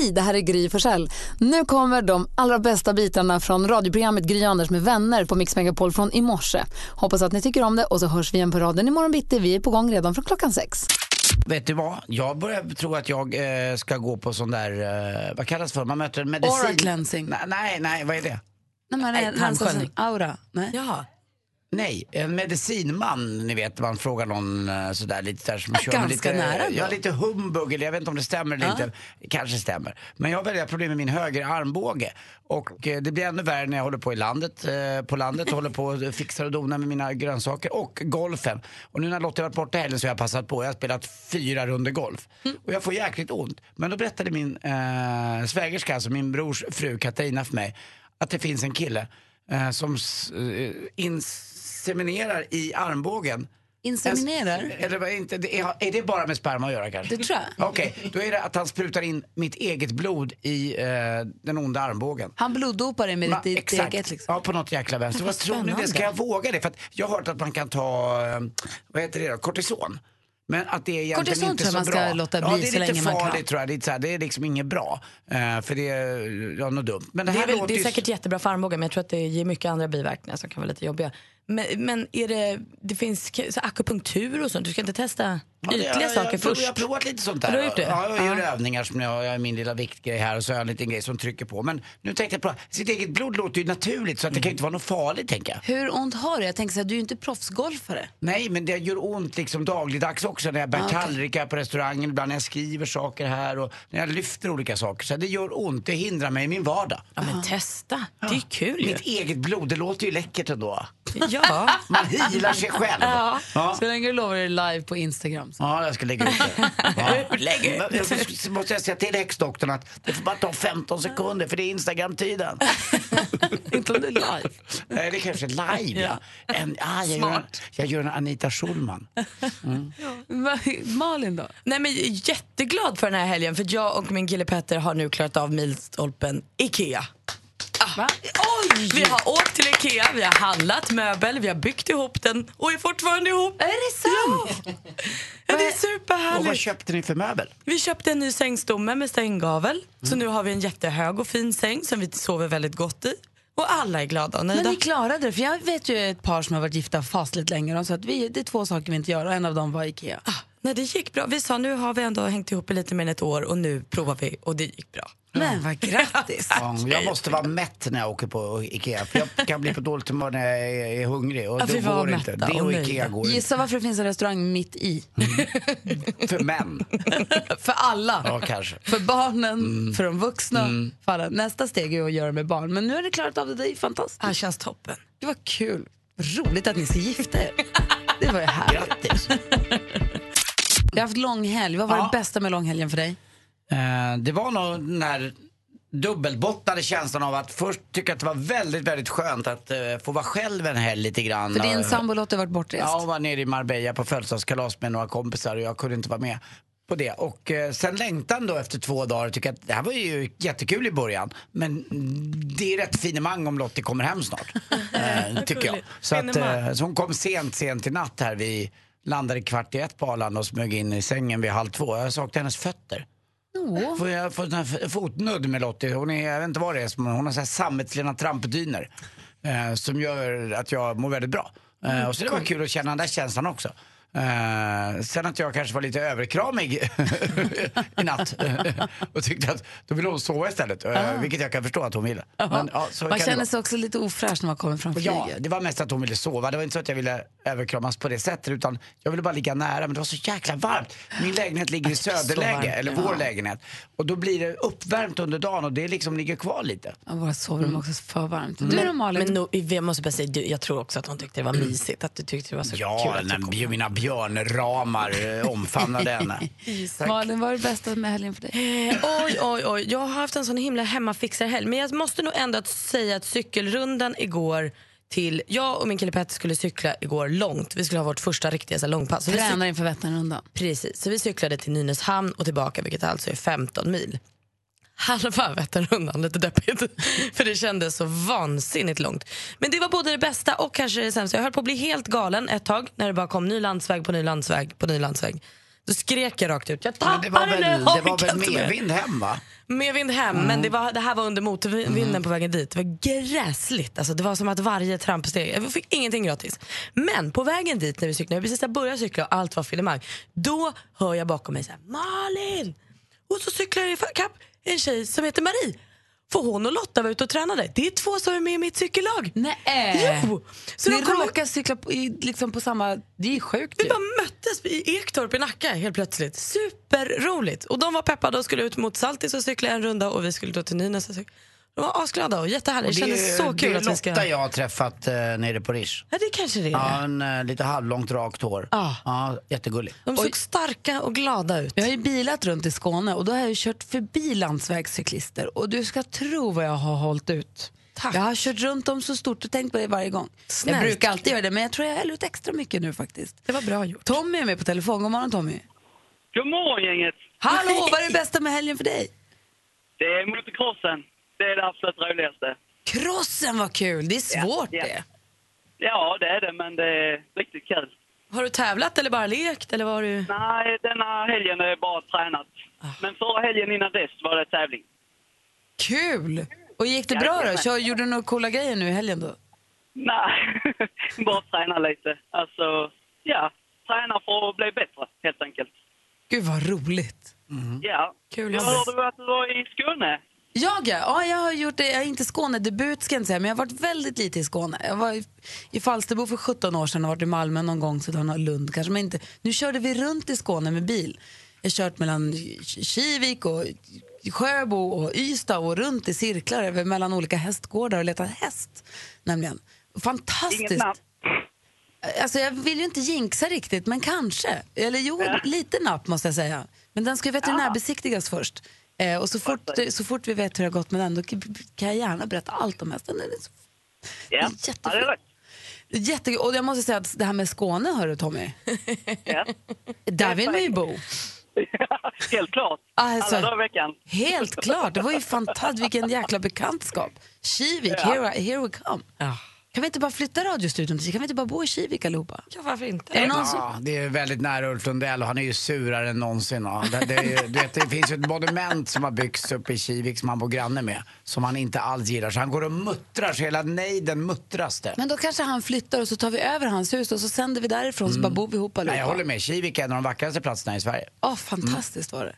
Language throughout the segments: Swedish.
Hej, det här är Gry Forssell. Nu kommer de allra bästa bitarna från radioprogrammet Gry Anders med vänner på Mix Megapol från i morse. Hoppas att ni tycker om det och så hörs vi igen på raden imorgon bitti. Vi är på gång redan från klockan sex. Vet du vad? Jag börjar tro att jag eh, ska gå på sån där, eh, vad kallas det för? Man möter en medicin. Aura cleansing. Nej, nej, nej, vad är det? Nej, men Nej, tarmsköljning. Aura. Nej. Jaha. Nej, en medicinman, ni vet, man frågar någon eh, sådär lite där som ganska lite, nära. Ja, lite humbug, eller jag vet inte om det stämmer eller Ja. inte. Kanske stämmer. Men jag har väldigt problem med min höger armbåge. Och eh, det blir ännu värre när jag håller på i landet, eh, på landet håller på och fixar och donar med mina grönsaker och golfen. Och nu när Lottie varit borta helgen så har jag passat på. Jag har spelat fyra runder golf. Mm. Och jag får jäkligt ont. Men då berättade min eh, svägerska, alltså min brors fru Katarina för mig, att det finns en kille eh, som eh, inseminerar i armbågen. Inseminerar? Eller vad är inte, det är, är det bara med sperma att göra kanske? Det tror jag. Okej, då är det att han sprutar in mitt eget blod i eh, den onda armbågen. Han bloddopar dig med Ma- ditt exakt. eget. Liksom. Ja, på något jäkla vänster. Vad tror ni det? Ska jag våga det? För att jag har hört att man kan ta, eh, vad heter det då, kortison. Men att det är egentligen Kortison inte tror så man ska bra. låta ja, bli det är så lite länge man kan. farligt tror jag. Det är, så här, det är liksom inget bra. Eh, för det är ja, något dumt. Men det Det här är, väl, låter det är ju- säkert jättebra för armbågen men jag tror att det ger mycket andra biverkningar som kan vara lite jobbiga. Men, men är det, det finns så akupunktur och sånt, du ska inte testa? Ja, det- ytliga jag, saker jag, först? Jag har provat lite sånt där. Har det? Ja, jag gör Ja. övningar som jag, jag har min lilla viktgrej här och så har jag en liten grej som trycker på. Men nu tänkte jag på sitt eget blod låter ju naturligt så att det kan ju inte vara något farligt tänker jag. Hur ont har du? Jag tänker så här, du är ju inte proffsgolfare. Nej, men det gör ont liksom dagligdags också när jag bär Ah, okej. tallrikar på restaurangen, ibland när jag skriver saker här och när jag lyfter olika saker. Så det gör ont, det hindrar mig i min vardag. Ja men testa, det är ju kul ju. Mitt eget blod, det låter ju läckert ändå. Ja. Man healar sig själv. Ja. Ja. Så länge du lovar dig live på Instagram. Så. Ja, jag ska lägga ut det. Ja. Lägg ut. Så måste jag säga till häxdoktorn att det får bara ta 15 sekunder för det är Instagram-tiden. inte om det är live. Nej, det kanske är live, ja. En, ah, jag, gör en, Smart. jag gör en Anita Schulman. Va- Malin då? Nej, men jag är jätteglad för den här helgen för jag och min kille Petter har nu klarat av milstolpen Ikea. Oj! Vi har åkt till Ikea, vi har handlat möbel, vi har byggt ihop den och är fortfarande ihop. Är det sant? Ja, det är Och vad superhärligt. köpte ni för möbel? Vi köpte en ny sängstomme med sänggavel. Så nu har vi en jättehög och fin säng som vi sover väldigt gott i. Och alla är glada och Men nöjda. ni klarade det, för jag vet ju ett par som har varit gifta fasligt länge de sa att vi, det är två saker vi inte gör och en av dem var Ikea. Ah, nej, det gick bra. Vi sa nu har vi ändå hängt ihop i lite mer än ett år och nu provar vi och det gick bra. Men vad grattis! Ja, jag måste vara mätt när jag åker på Ikea. För jag kan bli på dåligt humör när jag är, är hungrig. Och Ja, det går inte. Det och. Ikea går inte. Gissa varför det finns en restaurang mitt i. För män. För alla. Ja, kanske. För barnen, för de vuxna. För alla. Nästa steg är att göra med barn. Men nu har ni klarat av det, det är fantastiskt. Det känns toppen. Det var kul. Roligt att ni ska gifta er. Det var ju härligt. Grattis. Jag har haft långhelg. Vad var Ja. det bästa med långhelgen för dig? Eh, det var nog den här dubbelbottnade känslan av att först tycka att det var väldigt, väldigt skönt att eh, få vara själv en helg lite grann. För din sambo har varit bortrest. Ja, och var nere i Marbella på födelsedagskalas med några kompisar och jag kunde inte vara med på det. Och eh, sen längtan då efter två dagar och tycker att det här var ju jättekul i början. Men det är rätt finemang om Lottie kommer hem snart. eh, tycker jag. Så, att, så hon kom sent, sent i natt här. Vi landade kvart i ett på Arlanda och smög in i sängen vid halv två. Jag saknade hennes fötter. Får jag få en fotnudd med Lottie? Hon är, jag vet inte vad det är, hon har så här sammetslena trampdyner. Eh, som gör att jag mår väldigt bra. Eh, och så det var kul att känna den där känslan också. Eh, sen att jag kanske var lite överkramig i natt och tyckte att då ville hon sova istället. Uh, vilket jag kan förstå att hon ville. Men, ja, så man känner sig också lite ofräsch när man kommer från flyget. Ja, det var mest att hon ville sova. Det var inte så att jag ville överkramas på det sättet utan jag ville bara ligga nära. Men det var så jäkla varmt. Min lägenhet ligger i söderläge, eller ja. vår lägenhet. Och då blir det uppvärmt under dagen och det liksom ligger kvar lite. Ja, våra sovrum är också för varmt. Du då Malin? Men nog, jag måste bara säga, jag tror också att hon tyckte det var mysigt. Att du tyckte det var så kul Ja, att du när kom. mina björnramar eh, omfamnade henne. Malin, vad är det bästa med helgen för dig? Oj, oj, oj. Jag har haft en sån himla hemmafixarhelg. Men jag måste nog ändå att säga att cykelrundan igår till... Jag och min kille Petter skulle cykla igår långt. Vi skulle ha vårt första riktiga så här, långpass. Så vi Tränar inför Vätternrundan. Precis, så vi cyklade till Nynäshamn och tillbaka vilket alltså är 15 mil. Halva Vätternrundan, lite deppigt. För det kändes så vansinnigt långt. Men det var både det bästa och kanske det sämsta. Jag höll på att bli helt galen ett tag när det bara kom ny landsväg på ny landsväg på ny landsväg. Då skrek jag rakt ut. Jag Men det var väl, den, det var väl inte mer." medvind hem va? Medvind hem, men det, var, det här var under motvinden Mm. på vägen dit. Det var gräsligt. Alltså, det var som att varje trampsteg, jag fick ingenting gratis. Men på vägen dit när vi cyklade, när precis börjat cykla och allt var filemang, då hör jag bakom mig så här, Malin! Och så cyklar jag ikapp en tjej som heter Marie. För hon och Lotta var ute och tränade. Det är två som är med i mitt cykellag. Nej. Jo! Så Ni de kom, råkar cykla på, i, liksom på samma... Det är ju sjukt vi ju. bara möttes i Ektorp i Nacka helt plötsligt. Superroligt. Och de var peppade och skulle ut mot Saltis och cykla en runda och vi skulle då till Nynäs och cykla. De var asglada och jättehärliga. Det Och kändes så det kul är att vi ska... Lotta jag har träffat eh, nere på Rish. Ja, det kanske det är. Ja, en eh, lite halvlångt rakt hår. Ja. Ja, jättegullig. De såg starka och glada ut. Jag har ju bilat runt i Skåne och då har jag ju kört förbi landsvägscyklister och du ska tro vad jag har hållit ut. Tack. Jag har kört runt dem så stort och tänkt på det varje gång. Snällt. Jag brukar alltid göra det men jag tror jag häller ut extra mycket nu faktiskt. Det var bra gjort. Tommy är med på telefon. God morgon Tommy. God morgon gänget! Hallå, vad är det bästa med helgen för dig? Det är motocrossen. Det är det absolut roligaste. Crossen var kul, det är svårt Ja, ja. det. Ja, det är det, men det är riktigt kul. Har du tävlat eller bara lekt? Eller var du... Nej, denna helgen är det bara tränat. Men förra helgen innan dess var det tävling. Kul! Och gick det bra då? Kör, gjorde du några coola grejer nu i helgen då? Nej, bara träna lite. Alltså, ja, träna för att bli bättre helt enkelt. Gud vad roligt. Ja. Kul, Jag hörde att du var i Skåne. Jag ja. ja, jag har gjort det. Jag är inte Skånedebut ska jag inte säga, men jag har varit väldigt lite i Skåne. Jag var i, i Falsterbo för 17 år sedan och varit i Malmö någon gång, så och Lund kanske. Men inte. Nu körde vi runt i Skåne med bil. Jag har kört mellan Kivik och Sjöbo och Ystad och runt i cirklar över mellan olika hästgårdar och letat häst. Nämligen. Inget Fantastiskt. Alltså jag vill ju inte jinxa riktigt, men kanske. Eller jo, lite napp måste jag säga. Men den ska ju veterinärbesiktigas först. Eh, och så fort, så fort vi vet hur det har gått med den, då kan jag gärna berätta allt om hästen. Den är så Ja, Det är ja rätt. Jätte, och jag måste säga att det här med Skåne, hör du Tommy, Ja. där vill man ju bo. Helt klart. Alltså- Alla dagar i veckan. Helt klart, det var ju fantastiskt, vilken jäkla bekantskap. Kivik, here, here we come. Ja. Kan vi inte bara flytta radiostudion till Kan vi inte bara bo i Kivik allihopa? ja, varför inte? Är det någon som... Ja, det är väldigt nära Ulf Lundell och han är ju surare än någonsin. Ja. Det, det, är ju- du vet, det finns ju ett monument som har byggts uppe i Kivik som han bor granne med. Som han inte alls gillar. Så han går och muttrar så hela nejden muttras det. Men då kanske han flyttar och så tar vi över hans hus och så sänder vi därifrån så bara bor vi ihop Nej, jag allihopa. håller med. Kivik är en av de vackraste platserna i Sverige. Åh, fantastiskt var det.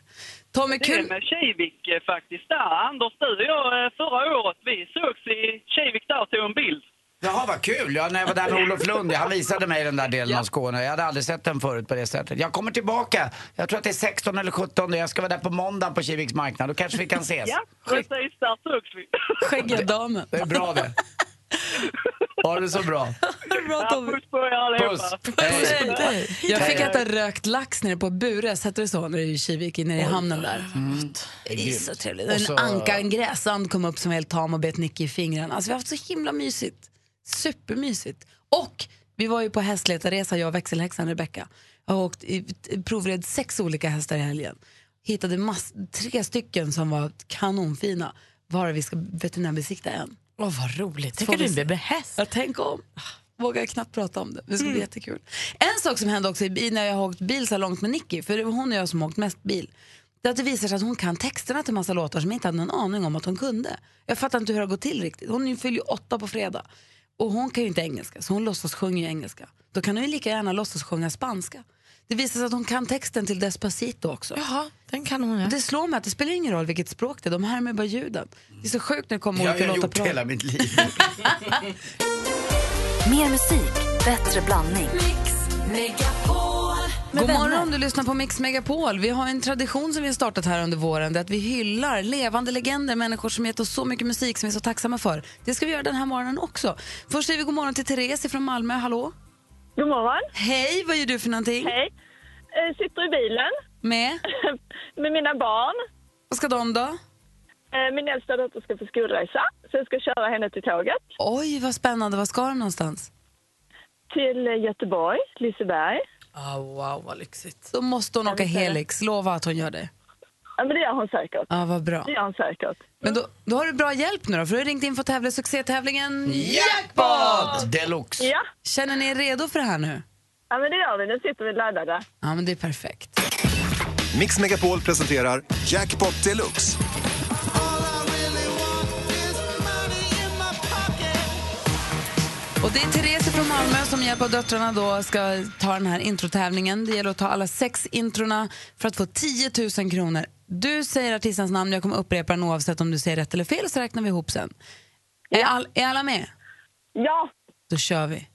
Tommy, Det är kul. med Kivik eh, faktiskt där. Anders, du och jag eh, förra året, vi sågs i Kivik där och tog en bild. Jaha, vad kul. Ja, när jag var där med Olof Lund, han visade mig den där delen av Skåne. Jag hade aldrig sett den förut på det sättet. Jag kommer tillbaka. Jag tror att det är 16 eller 17. Jag ska vara där på måndag på Kiviks marknad. Då kanske vi kan ses. Ja, precis. Där sågs vi. Skäggiga damen. Det är bra det. Ha det så bra. Bra, Ja, Tommy. puss på er allihopa. Puss. Jag fick äta rökt lax nere på Bures, hette det så, när det är i Kivik, nere i hamnen där. Det är så trevligt. En anka, en gräsand kom upp som var helt tam och bet Nicky i fingrarna. Alltså vi har haft så himla mysigt. Supermysigt. Och vi var ju på hästletarresa, jag och växelhäxan Rebecca. Jag har åkt i, provred sex olika hästar i helgen. Hittade mass, tre stycken som var kanonfina. Bara vi ska veterinärbesikta en. Åh, vad roligt. Tänk du blir häst. Jag tänk om. Vågar jag knappt prata om det. Det ska bli jättekul. En sak som hände också när jag har åkt bil så långt med Nicky, för det var hon och jag som har åkt mest bil. Det är att det visar sig att hon kan texterna till massa låtar som jag inte hade någon aning om att hon kunde. Jag fattar inte hur det har gått till riktigt. Hon fyller ju åtta på fredag. Och hon kan ju inte engelska, så hon låtsas sjunga ju engelska. Då kan hon ju lika gärna låtsas sjunga spanska. Det visar sig att hon kan texten till Despacito också. Jaha, den kan hon ja. Det slår mig att det spelar ingen roll vilket språk det är, de härmar bara ljuden. Det är så sjukt när det kommer Det har olika jag låtar gjort på hela mitt liv. Mer musik, bättre blandning. God morgon, du lyssnar på Mix Megapol. Vi har en tradition som vi har startat här under våren, det är att vi hyllar levande legender, människor som gett oss så mycket musik som vi är så tacksamma för. Det ska vi göra den här morgonen också. Först säger vi god morgon till Therese från Malmö, hallå? God morgon. Hej, vad gör du för någonting? Hej. Eh, sitter i bilen Med? med mina barn. Vad ska de då? Eh, min äldsta dotter ska på skolresa, så jag ska köra henne till tåget. Oj, vad spännande. Vad ska de någonstans? Till eh, Göteborg, Liseberg. Ah, wow, vad lyxigt. Då måste hon åka Helix. Lova att hon gör det. Ja, men det gör hon säkert. Ja, vad bra. Det gör hon säkert. Men då, då har du bra hjälp nu då, för du har ringt in för att tävla i succétävlingen Jackpot! Deluxe. Ja, Känner ni er redo för det här nu? Ja, men det gör vi. Nu sitter vi laddade. Ja, men det är perfekt. Mix Megapol presenterar Jackpot Deluxe. Och det är Therese från Malmö som hjälper döttrarna då ska ta den här introtävlingen. Det gäller att ta alla sex introna för att få 10 000 kronor. Du säger artistens namn, jag kommer upprepa den oavsett om du säger rätt eller fel så räknar vi ihop sen. Är, all, är alla med? Ja, Då kör vi.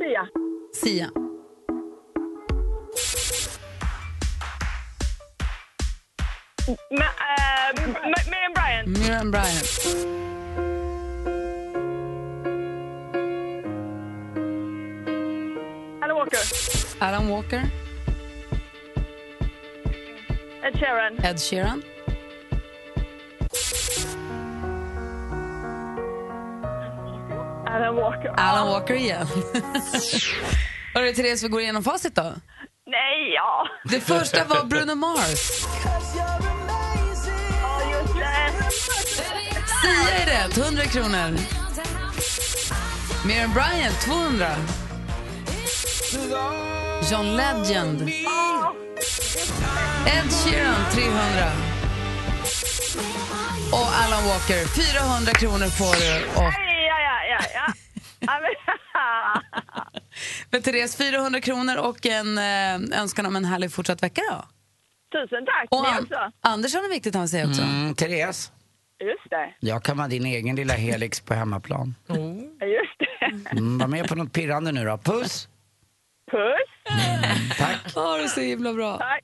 Sia. Sia. Äh, Ma- Miriam Bryant. Miriam Bryant. Alan Walker. Alan Walker. Ed Sheeran. Ed Sheeran. Alan Walker. Alan Walker igen. Hörru Therese, vi går igenom facit då. Nej, ja. Det första var Bruno Mars. Sia är rätt, 100 kronor. Miriam Bryant, 200. John Legend. Ed Sheeran, 300. Och Alan Walker, 400 kronor får du. Och, Nej, ja, ja, ja, ja. ja men, Therese, 400 kronor och en eh, önskan om en härlig fortsatt vecka då. Tusen tack. Och Ni An- också. Anders har något viktigt han säger också. Mm, Therese, Just det. jag kan vara din egen lilla Helix på hemmaplan. Ja, Just det. Mm, var med på något pirrande nu då. Puss! Puss. Tack. Ja, det så himla bra. Tack.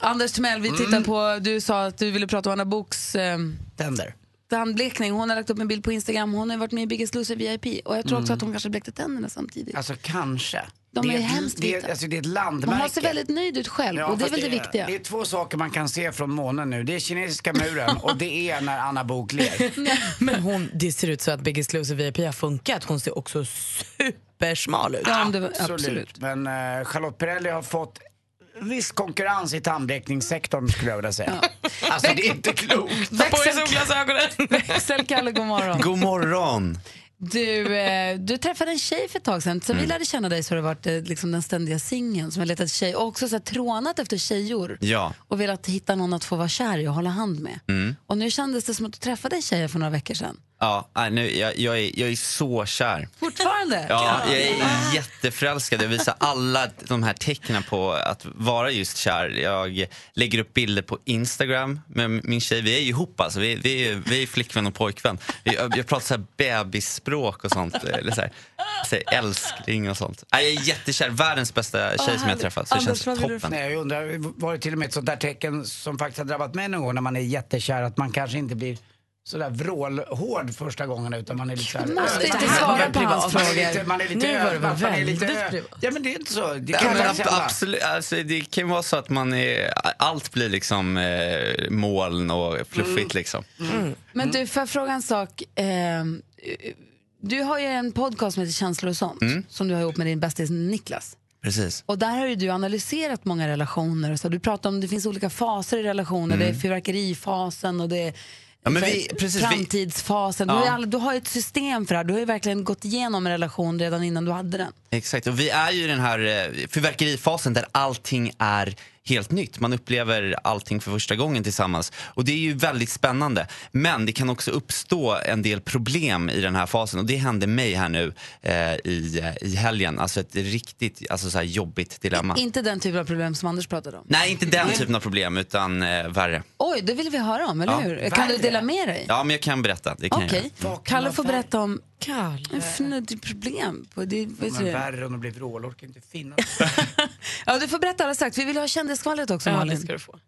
Anders Timell, vi tittar på, du sa att du ville prata om Anna Boks eh, Tänder. Tandblekning. Hon har lagt upp en bild på Instagram. Hon har varit med i Biggest Loser VIP. Och jag tror också att hon kanske blekte tänderna samtidigt. Alltså kanske. De det är ett- hemskt det, är- alltså, det är ett landmärke. Man ser väldigt nöjd ut själv Ja, och det är väl det, viktiga. Det är två saker man kan se från månen nu. Det är kinesiska muren och det är när Anna Book ler. Men hon, det ser ut så att Biggest Loser VIP har funkat. Hon ser också supersmal ut. Ja, det Absolut. absolut. Men uh, Charlotte Perrelli har fått viss konkurrens i tandblekningssektorn skulle jag vilja säga. Alltså det är inte klokt. Växel, Växelkalle, god morgon. God morgon! Du, eh, du träffade en tjej för ett tag sedan. Sen vi lärde känna dig så har du varit eh, liksom den ständiga singeln som har letat tjej och också så här, trånat efter tjejor Ja. och velat hitta någon att få vara kär i och hålla hand med. Och nu kändes det som att du träffade en tjej för några veckor sedan. Ja, nu, jag, jag, är, jag är så kär. Fortfarande? Ja, jag är jätteförälskad. Jag visar alla de här tecknen på att vara just kär. Jag lägger upp bilder på Instagram med min tjej. Vi är ju ihop alltså. Vi, vi, är, vi är flickvän och pojkvän. Vi, jag, jag pratar så här bebisspråk och sånt. Eller så här, så här, älskling och sånt. Jag är jättekär. Världens bästa tjej som jag träffat. Så det känns toppen. Nej, jag undrar, var det till och med ett sånt där tecken som faktiskt har drabbat mig någon gång när man är jättekär att man kanske inte blir sådär vrålhård första gången utan man är lite såhär... måste inte Man är svara på hans Man är frågor. lite- Man är lite övad, man är lite. Ja men det är inte så. Det Ja, kan man ab- absolut, alltså, det kan ju vara så att man är, allt blir liksom eh, moln och fluffigt liksom. Men du, får jag fråga en sak? Ehm, du har ju en podcast som heter Känslor och sånt som du har ihop med din bästis Niklas. Precis. Och där har ju du analyserat många relationer. Så du pratar om det finns olika faser i relationer. Det är fyrverkerifasen och det är Ja, men vi- precis, framtidsfasen. Du, Ja. du har ju ett system för det här. Du har ju verkligen gått igenom en relation redan innan du hade den. Exakt, och vi är ju i den här eh, fyrverkerifasen där allting är helt nytt. Man upplever allting för första gången tillsammans. Och det är ju väldigt spännande. Men det kan också uppstå en del problem i den här fasen. Och det hände mig här nu eh, i, eh, i helgen. Alltså ett riktigt alltså så här jobbigt dilemma. Inte den typen av problem som Anders pratade om. Nej, inte den typen av problem, utan eh, värre. Oj, det vill vi höra om, eller Ja, hur? Kan du värre. dela med dig? Ja, men jag kan berätta. Det kan jag Okej. göra. Kalle får berätta om Kalle. en fnödig problem. På det, vet Men du. Värre än att bli vrålhård kan inte finnas. Ja, du får berätta alldeles strax. Vi vill ha kändisskvallret också, Ja, Malin. det ska du få.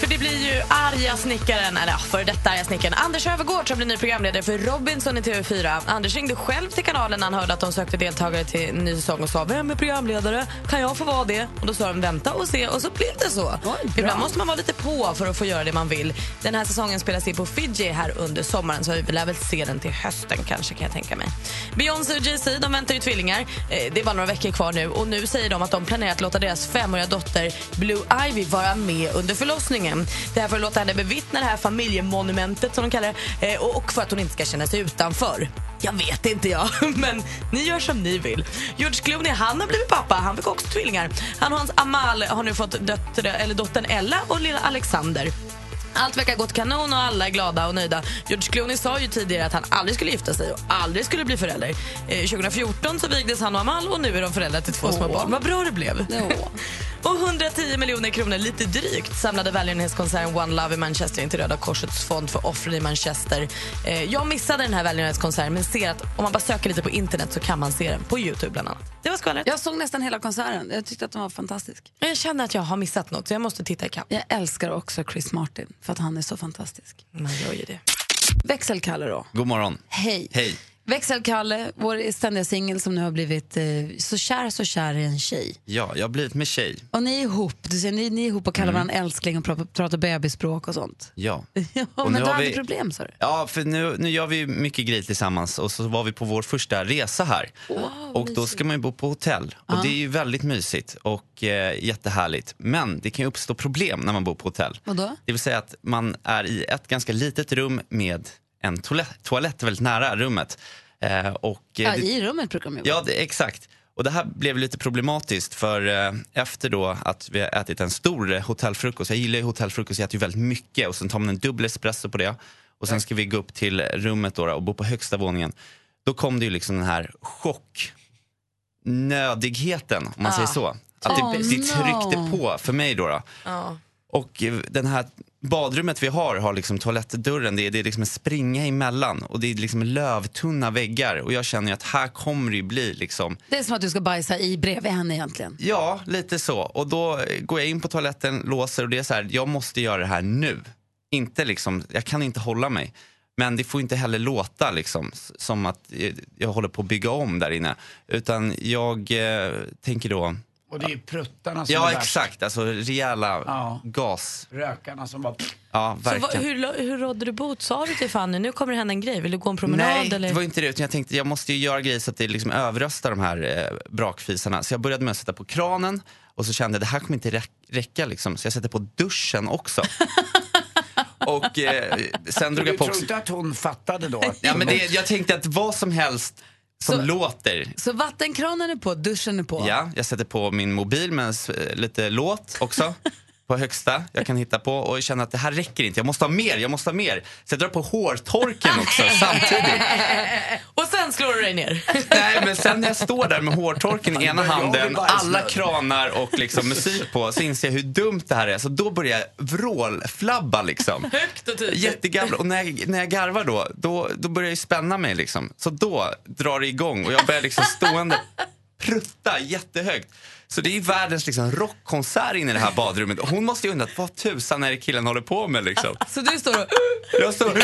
För det blir ju arga snickaren, eller ja, före detta arga snickaren Anders Övergård som blir ny programledare för Robinson i TV4. Anders ringde själv till kanalen när han hörde att de sökte deltagare till en ny säsong och sa vem är programledare? Kan jag få vara det? Och då sa de vänta och se och så blev det så. Ibland måste man vara lite på för att få göra det man vill. Den här säsongen spelas in på Fiji här under sommaren så vi lär väl se den till hösten kanske kan jag tänka mig. Beyoncé och Jay-Z de väntar ju tvillingar. Eh, Det är bara några veckor kvar nu och nu säger de att de planerar att låta deras femåriga dotter Blue Ivy vara med under förlossningen. Det här för att låta henne bevittna det här familjemonumentet som de kallar det eh, och för att hon inte ska känna sig utanför. Jag vet inte jag, men ni gör som ni vill. George Clooney han har blivit pappa, han fick också tvillingar. Han och hans Amal har nu fått dötter, eller dottern Ella och lilla Alexander. Allt verkar gått kanon och alla är glada och nöjda. George Clooney sa ju tidigare att han aldrig skulle gifta sig och aldrig skulle bli förälder. Eh, 2014 så vigdes han och Amal och nu är de föräldrar till två små barn. Vad bra det blev. och 110 miljoner kronor, lite drygt, samlade välgörenhetskonserten One Love i Manchester in till Röda Korsets fond för offren i Manchester. Eh, jag missade den här välgörenhetskonserten men ser att om man bara söker lite på internet så kan man se den på Youtube bland annat. Det var skvallret. Jag såg nästan hela konserten. Jag tyckte att den var fantastisk. Jag känner att jag har missat något så jag måste titta ikapp. Jag älskar också Chris Martin för att han är så fantastisk. Man gör ju det. Växelkalle då. God morgon. Hej. Hej. Växelkalle, vår ständiga singel som nu har blivit eh, så kär så kär i en tjej. Ja, jag har blivit med tjej. Och ni är ihop, du ser, ni, ni är ihop och kallar varandra älskling och pratar, pratar bebisspråk och sånt. Ja. Ja, Och men nu du har hade vi- problem sa du? Ja, för nu, nu gör vi mycket grejer tillsammans och så var vi på vår första resa här. och då ska man ju bo på hotell och det är ju väldigt mysigt och eh, jättehärligt. Men det kan ju uppstå problem när man bor på hotell. Vadå? Det vill säga att man är i ett ganska litet rum med en toalett, toalett väldigt nära rummet. Eh, och, eh, Ja, I rummet brukar de ju vara. Ja, det, exakt. Och det här blev lite problematiskt för eh, efter då att vi har ätit en stor hotellfrukost, jag gillar ju hotellfrukost, jag äter ju väldigt mycket och sen tar man en dubbel espresso på det och sen ska vi gå upp till rummet då, och bo på högsta våningen. Då kom det ju liksom den här chock, nödigheten om man säger så. Att det, Oh, det tryckte no. på för mig då. då. Och eh, den här badrummet vi har har liksom toalettdörren, det är, det är liksom en springa emellan och det är liksom lövtunna väggar och jag känner att här kommer det bli liksom, Det är som att du ska bajsa i bredvid henne egentligen. ja lite så. Och då går jag in på toaletten, låser och det är så här, jag måste göra det här nu. Inte liksom, jag kan inte hålla mig. Men det får inte heller låta liksom, som att eh, jag håller på att bygga om där inne. Utan jag eh, tänker då, Och det är pruttarna som ja är värst. exakt, alltså rejäla Ja. gas. Rökarna som bara... Ja, Så verkligen. vad, hur, hur rådde du bot? Sa du till Fanny nu kommer det hända en grej? Vill du gå en promenad? Nej, eller? det var inte det. Utan jag tänkte jag måste ju göra grejer så att det liksom överröstar de här eh, brakfisarna. Så jag började med att sätta på kranen och så kände jag det här kommer inte räck- räcka. Liksom. Så jag sätter på duschen också. och eh, sen drog Du jag på tror också... inte att hon fattade då? Att Ja, men det, jag tänkte att vad som helst som Så- låter. Så vattenkranen är på, duschen är på. Ja, jag sätter på min mobil med lite låt också. På högsta jag kan hitta på och jag känner att det här räcker inte. Jag måste ha mer, jag måste ha mer. Så jag drar på hårtorken också samtidigt. Och sen slår du dig ner. Nej, men sen när jag står där med hårtorken i ena handen, alla kranar och liksom musik på, så inser jag hur dumt det här är. Så då börjar jag vrålflabba liksom. Högt och tydligt. Jättegamla. Och när jag, när jag garvar då, då, då börjar jag spänna mig liksom. Så då drar det igång och jag börjar liksom stående prutta jättehögt. Så det är världens liksom rockkonsert inne i det här badrummet. Och hon måste ju undra vad tusan är det killen håller på med liksom. Så du står och... Jag står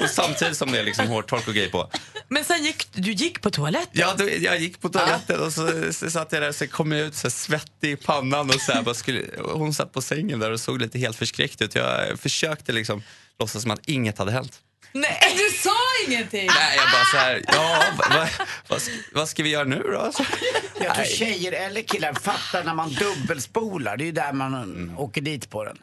och samtidigt som det är liksom hårtork och grejer på. Men sen gick du gick på toaletten. Ja, då, jag gick på toaletten och så, så satt jag där och så kom jag ut så svettig i pannan och så här, bara skulle, hon satt på sängen där och såg lite helt förskräckt ut. Jag försökte liksom låtsas som att inget hade hänt. Nej, ingenting! Nej, jag bara så här, ja, vad, vad, vad, ska, vad ska vi göra nu då? Alltså, Jag tror tjejer eller killar fattar när man dubbelspolar. Det är ju där man åker dit på den.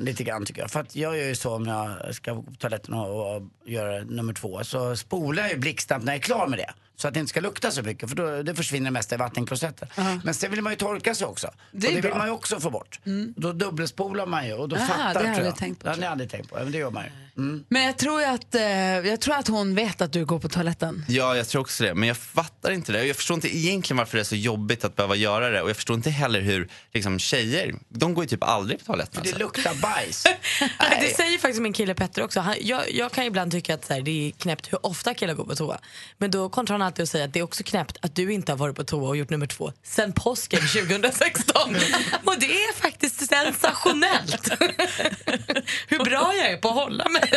Lite grann tycker jag. För att jag gör ju så om jag ska gå på toaletten och, och göra nummer två. Så spolar jag ju blixtsnabbt när jag är klar med det. Så att det inte ska lukta så mycket för då det försvinner det mesta i vattenklosetten. Men sen vill man ju torka sig också. Det och det bra. vill man ju också få bort. Då dubbelspolar man ju och då Ah, fattar det har jag tänkt på. Det har ni aldrig tänkt på. Men det gör man ju. Mm. Men jag tror, att, eh, jag tror att hon vet att du går på toaletten. Ja, jag tror också det. Men jag fattar inte det. Jag förstår inte egentligen varför det är så jobbigt att behöva göra det. Och jag förstår inte heller hur liksom, tjejer, de går ju typ aldrig på toaletten. För det Alltså. luktar bajs. Det säger faktiskt min kille Petter också. Han, jag, jag kan ibland tycka att så här, det är knäppt hur ofta killar går på toa. Men då kontrar han alltid att säga att det är också knäppt att du inte har varit på toa och gjort nummer två sen påsken 2016. och det är faktiskt sensationellt hur bra jag är på att hålla mig.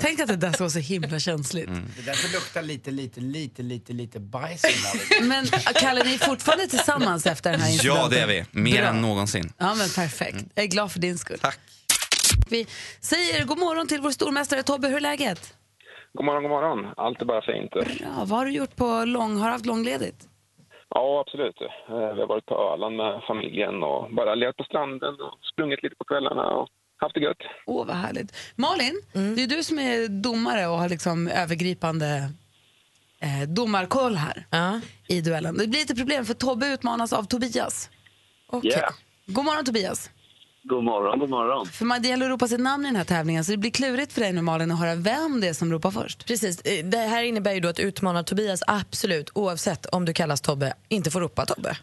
Tänk att det där ska vara så himla känsligt. Det därför luktar lite, lite, lite, lite, lite bajs. Men Kalle, ni är fortfarande tillsammans efter den här incidenten? Ja, det är vi. Mer Bra. än någonsin. Ja, men perfekt. Jag är glad för din skull. Tack. Vi säger god morgon till vår stormästare Tobbe. Hur är läget? God morgon, god morgon. Allt är bara fint. Ja, vad har du gjort på lång... Har du haft långledigt? Ja, absolut. Eh, Vi har varit på Öland med familjen och bara legat på stranden och sprungit lite på kvällarna och haft det gött. Åh, vad härligt. Malin, det är du som är domare och har liksom övergripande eh, domarkoll här i duellen. Det blir lite problem för Tobbe utmanas av Tobias. Okej. Yeah. God morgon Tobias. God morgon, god morgon. För man, det gäller att ropa sitt namn i den här tävlingen så det blir klurigt för dig nu Malin att höra vem det är som ropar först. Precis. Eh, Det här innebär ju då att utmana Tobias absolut, oavsett om du kallas Tobbe, inte får ropa Tobbe.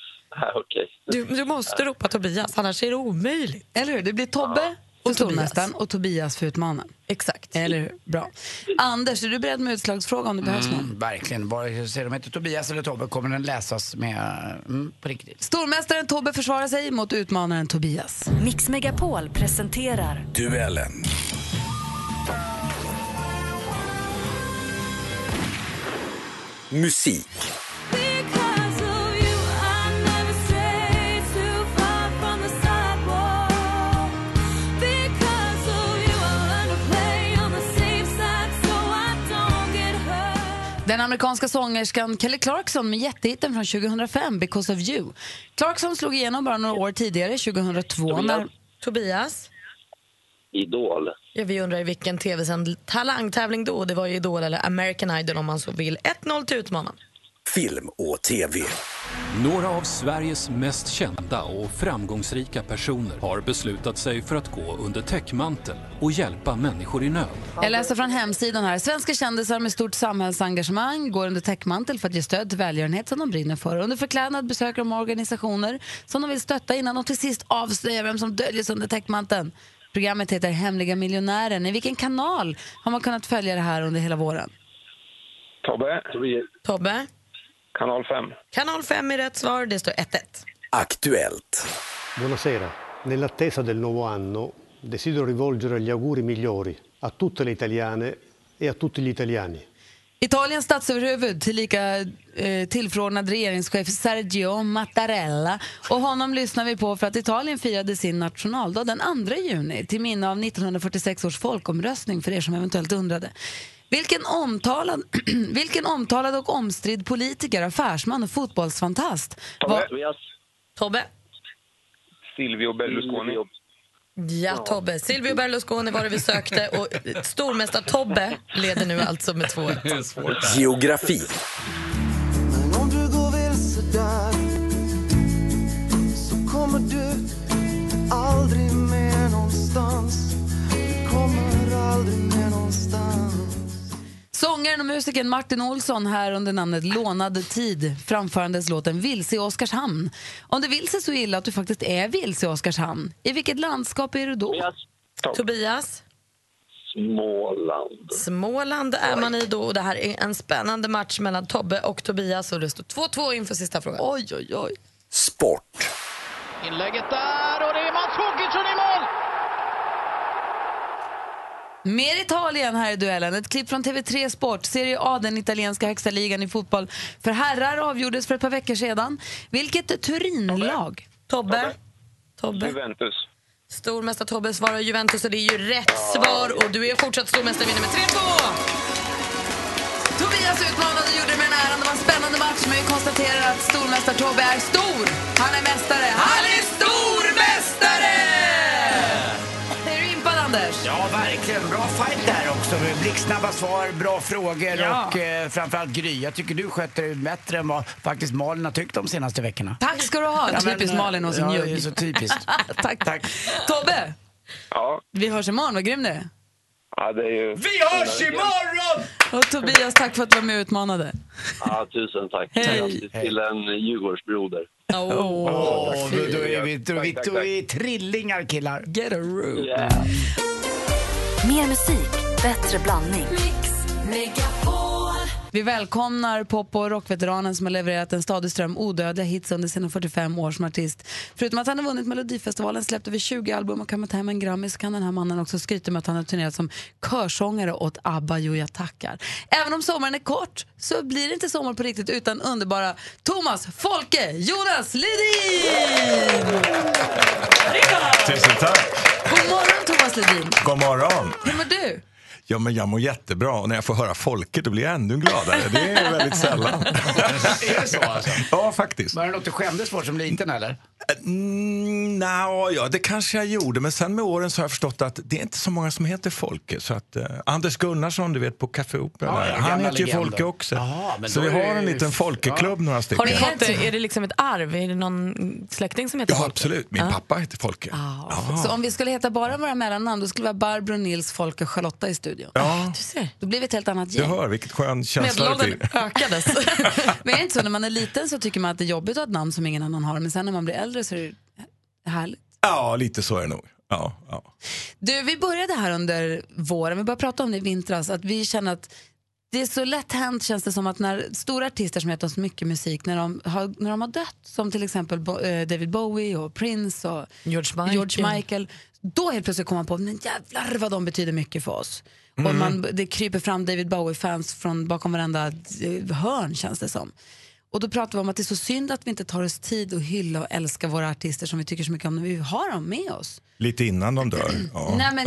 Okej. Du, du måste ropa Tobias, annars är det omöjligt. Eller hur? Det blir Tobbe för stormästaren och Tobias för utmanaren. Exakt. Eller hur? Bra. Anders, är du beredd med utslagsfråga om det behövs någon? Mm, verkligen. Bara se de heter Tobias eller Tobbe kommer den läsas med, mm, på riktigt. Stormästaren Tobbe försvarar sig mot utmanaren Tobias. Mix Megapol presenterar Duellen. Musik. Den amerikanska sångerskan Kelly Clarkson med jättehitten från 2005, Because of you. Clarkson slog igenom bara några år tidigare, 2002. När... Tobias? Idol. Ja, vi undrar i vilken tv-sänd talangtävling då? Det var ju Idol eller American Idol om man så vill. 1-0 till utmanaren. Film och TV. Några av Sveriges mest kända och framgångsrika personer har beslutat sig för att gå under täckmantel och hjälpa människor i nöd. Jag läser från hemsidan här. Svenska kändisar med stort samhällsengagemang går under täckmantel för att ge stöd till välgörenhet som de brinner för. Under förklädnad besöker de organisationer som de vill stötta innan de till sist avslöjar vem som döljer sig under täckmanteln. Programmet heter Hemliga miljonären. I vilken kanal har man kunnat följa det här under hela våren? Tobbe. Tobbe? Kanal 5. Kanal 5 är rätt svar. Det står 1-1. Aktuellt. Buonasera. Nell'attesa del nuovo anno desidero rivolgere gli auguri migliori a tutte le italiane e a tutti gli italiani. Italiens statsöverhuvud, tillika eh, tillförordnad regeringschef Sergio Mattarella. Och honom lyssnar vi på för att Italien firade sin nationaldag den 2 juni till minne av 1946 års folkomröstning, för er som eventuellt undrade. Vilken omtalad, vilken omtalad och omstridd politiker, affärsman och fotbollsfantast var... Tobbe? Silvio Berlusconi. Ja, Tobbe. Silvio Berlusconi var det vi sökte och stormästar-Tobbe leder nu alltså med 2-1. Geografi. Om du går vilse där så kommer du aldrig med någonstans. Du kommer aldrig med någonstans. Sångaren och musikern Martin Olsson här under namnet Lånad tid framförandes låten Vilse i Oskarshamn. Om det vill sig så illa att du faktiskt är vilse i Oskarshamn, i vilket landskap är du då? Tobias? Småland. Småland är man i då och det här är en spännande match mellan Tobbe och Tobias och det står 2-2 inför sista frågan. Oj, oj, oj. Sport. Inlägget där och det är Mats Håkansson i Mer Italien här i duellen. Ett klipp från TV3 Sport. Serie A, den italienska högsta ligan i fotboll. För herrar avgjordes för ett par veckor sedan. Vilket Turinlag? Tobbe? Tobbe? Juventus. Stormästare Tobbe svarar Juventus och det är ju rätt svar och du är fortsatt stormästare vinner med 3-2! Tobias utmanade och gjorde det med den äran. Det var en spännande match, men vi konstaterar att stormästare Tobbe är stor. Han är mästare. Han är stormästare! Anders? Ja, verkligen. Bra fight där också. Blixtsnabba svar, bra frågor Ja. och eh, framförallt Gry. Jag tycker du sköter det bättre än vad faktiskt Malin har tyckt de senaste veckorna. Tack ska du ha. Ja, Typiskt Malin och sin ja, njugg. det är så typiskt. tack, tack. Tobbe, Ja. vi hörs imorgon. Vad grym du är. Ja, det är ju... Vi hörs imorgon! Och Tobias, tack för att du var med och utmanade. Ja, tusen tack. Hej. Till en Djurgårdsbroder. Åh, då, då, är vi, då, vi, då är trillingar killar. Get a room. Mer musik, bättre blandning. Vi välkomnar pop och rockveteranen som har levererat en stadig ström odödliga hits under sina 45 år som artist. Förutom att han har vunnit Melodifestivalen, släppt över 20 album och kammat hem en Grammy så kan den här mannen också skryta med att han har turnerat som körsångare åt ABBA. Jo, jag tackar. Även om sommaren är kort så blir det inte sommar på riktigt utan underbara Thomas Folke Jonas Ledin! Tusen tack. God morgon Thomas Ledin! God morgon. Hur mår du? Ja, men jag mår jättebra och när jag får höra folket då blir jag ännu gladare. Det är väldigt sällan. är det så alltså? Ja, faktiskt. Var det något du skämdes för som liten eller? Mm, Nja, ja, det kanske jag gjorde. Men sen med åren så har jag förstått att det är inte så många som heter Folke. Så att, eh, Anders Gunnarsson, du vet på Café Opera, Ja, ja, han heter ju legender. Folke också. Men så vi har en liten Folkeklubb, några Har stycken. ni fått är det liksom ett arv? Är det någon släkting som heter Ja, Folke? absolut. Min Ja. pappa heter Folke. Så om vi skulle heta bara våra mellannamn då skulle vi ha Barbro, Nils, Folke och Charlotta i studion. Ja. Du ser. Då blir vi ett helt annat Du gäng. hör, vilket skön känsla det blir. ökades. men är det inte så när man är liten så tycker man att det är jobbigt att ha ett namn som ingen annan har men sen när man blir äldre så är det härligt. Ja, lite så är det nog. Ja, ja. Du, vi började här under våren, vi började prata om det i vintras, att vi känner att det är så lätt hänt känns det som att när stora artister som gett oss mycket musik, när de har, när de har dött, som till exempel Bo, eh, David Bowie och Prince och George Michael. George Michael då helt plötsligt kommer man på, men jävlar vad de betyder mycket för oss. Och Mm. man, det kryper fram David Bowie-fans från bakom varenda eh, hörn känns det som. Och då pratar vi om att det är så synd att vi inte tar oss tid att hylla och älska våra artister som vi tycker så mycket om när vi har dem med oss. Lite innan de dör. Ja. Nej men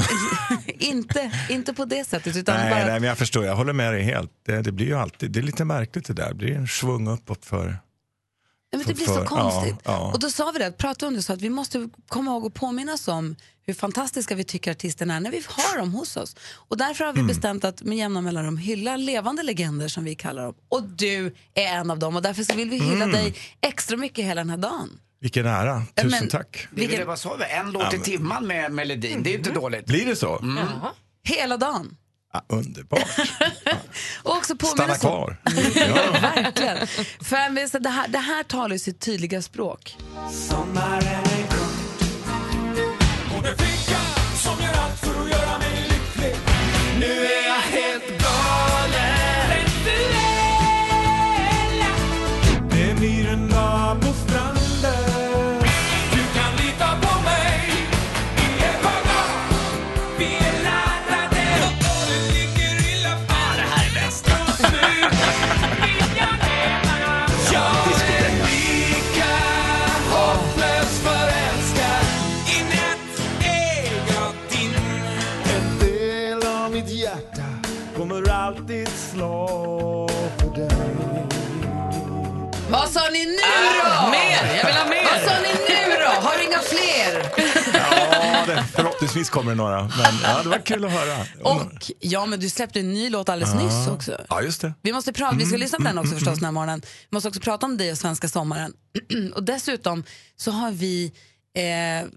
inte, inte på det sättet utan Nej, bara nej, men jag förstår. Jag håller med dig helt. Det, det blir ju alltid, det är lite märkligt det där. Det blir en svung uppåt för... Nej, men det för- blir så för- konstigt. Ja, ja. Och då sa vi det, pratade vi om det så att vi måste komma ihåg och påminnas om hur fantastiska vi tycker artisterna är när vi har dem hos oss. Och därför har vi Mm. bestämt att med jämna mellanrum hylla levande legender som vi kallar dem. Och du är en av dem och därför så vill vi hylla Mm. dig extra mycket hela den här dagen. Vilken ära. Tusen men- tack. Vilken... Det, sa vi? En låt i timman med melodin. Det är inte dåligt. Blir det så? Mm. Hela dagen. Ja, underbart. Och också Stanna kvar. Verkligen. För det, här, det här talar ju sitt tydliga språk. Sommaren är kort Och det fick jag som gör allt för att göra mig lycklig Nu är förhoppningsvis kommer det några. Men ja, det var kul att höra. Och ja, men du släppte en ny låt alldeles nyss också. Ja, just det. Vi måste prata, vi ska Mm, lyssna på den också mm, förstås mm. den här morgonen. Vi måste också prata om dig och svenska sommaren. och dessutom så har vi eh,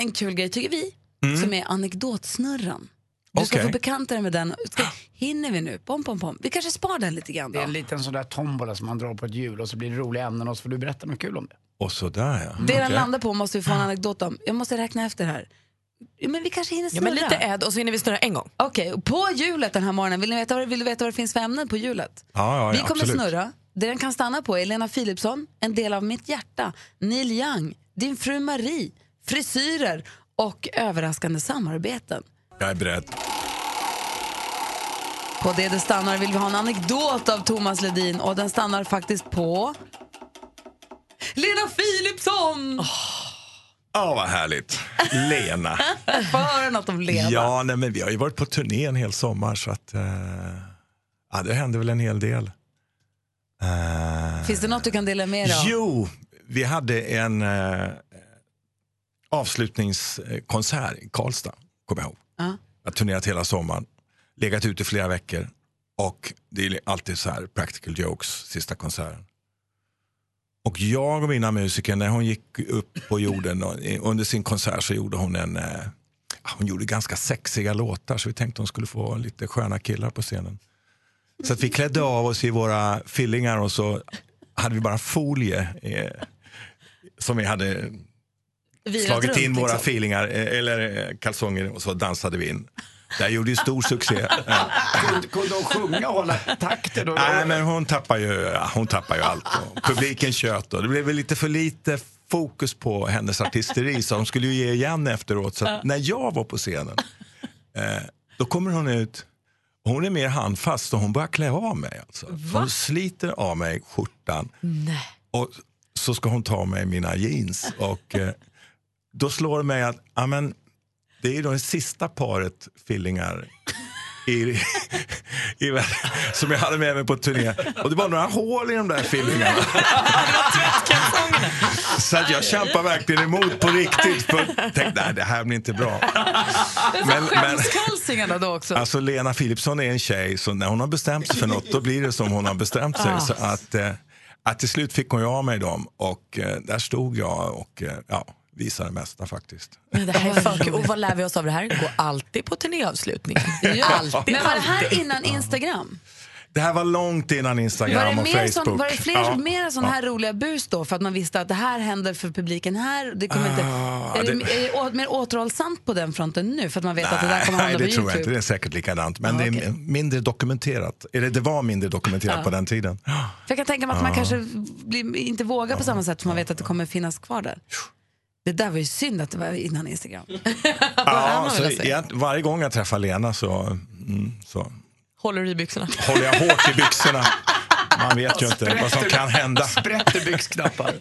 en kul grej tycker vi, Mm. som är anekdotsnurran. Du ska Okej. få bekanta dig med den. Ska, hinner vi nu? Pom, pom, pom. Vi kanske spar den lite grann Det är då. en liten sån där tombola som man drar på ett hjul och så blir det roliga ämnen och så får du berätta något kul om det. Och sådär ja. Det den Okej. landar på måste vi få en anekdot om. Jag måste räkna efter här. Ja, Men vi kanske hinner Ja, snurra. men lite äd och så hinner vi snurra en gång. Okej, och på hjulet den här morgonen, vill, ni veta, vad- vill du veta vad det finns för ämnen på hjulet? Ja, ja, Vi ja, kommer absolut. snurra. Det den kan stanna på är Lena Philipsson, En del av mitt hjärta, Neil Young, Din fru Marie, frisyrer och överraskande samarbeten. Jag är beredd. På det det stannar vill vi ha en anekdot av Thomas Ledin och den stannar faktiskt på Lena Philipsson! Ja, vad härligt. Lena. Få höra något om Lena. Ja, nej, men vi har ju varit på turné en hel sommar så att eh, ja, det hände väl en hel del. Eh, Finns det något du kan dela med dig av? Jo, vi hade en eh, avslutningskonsert i Karlstad, kommer jag ihåg. Ja. Jag har turnerat hela sommaren, legat ute i flera veckor och det är alltid så här practical jokes, sista konserten. Och jag och mina musiker, när hon gick upp på jorden under sin konsert så gjorde hon en, eh, hon gjorde ganska sexiga låtar så vi tänkte hon skulle få lite sköna killar på scenen. Så att vi klädde av oss i våra fillingar och så hade vi bara folie eh, som vi hade Virat slagit runt, in våra liksom. feelingar eh, eller eh, kalsonger och så dansade vi in. Det gjorde ju stor succé. Kunde, kunde hon sjunga och hålla takten? Och, Nej, men hon tappar ju, hon tappar ju allt. Och publiken tjöt och det blev väl lite för lite fokus på hennes artisteri så de skulle ju ge igen efteråt. Så när jag var på scenen, eh, då kommer hon ut hon är mer handfast och hon börjar klä av mig. Alltså. Hon sliter av mig skjortan Nej. och så ska hon ta av mig mina jeans. Och eh, då slår det mig att amen, det är då det sista paret fillingar i, i, som jag hade med mig på turné. Och det var några hål i de där fillingarna. Så att jag kämpar verkligen emot på riktigt. För tänkte, nej det här blir inte bra. Men, men, då också. alltså Lena Philipsson är en tjej, så när hon har bestämt sig för något då blir det som hon har bestämt sig. Ah. Så att, eh, att till slut fick hon ju av mig dem och eh, där stod jag och eh, ja, visade det mesta faktiskt. Men det här är. Och vad lär vi oss av det här? Gå alltid på turnéavslutningen. Ja. Alltid, Men var det här innan Instagram? Det här var långt innan Instagram det, och mer Facebook. sån, var det fler, Ja. mer sån här roliga bus då? För att man visste att det här händer för publiken här. Det kommer inte, Ah, är, det, det- är det mer återhållsamt på den fronten nu? För att man vet att det där kommer Nej, hamna på det tror jag inte. Det är säkert likadant. Men Ah, det är okej. mindre dokumenterat. Eller det var mindre dokumenterat Ja. på den tiden. För jag kan tänka mig att man Ja. kanske blir, inte vågar på samma sätt för man vet att det kommer finnas kvar där. Det där var ju synd att det var innan Instagram. Ja, så jag, varje gång jag träffar Lena så, mm, så Håller du i byxorna? håller jag hårt i byxorna. Man vet ju inte vad som kan hända. Sprätter byxknappar.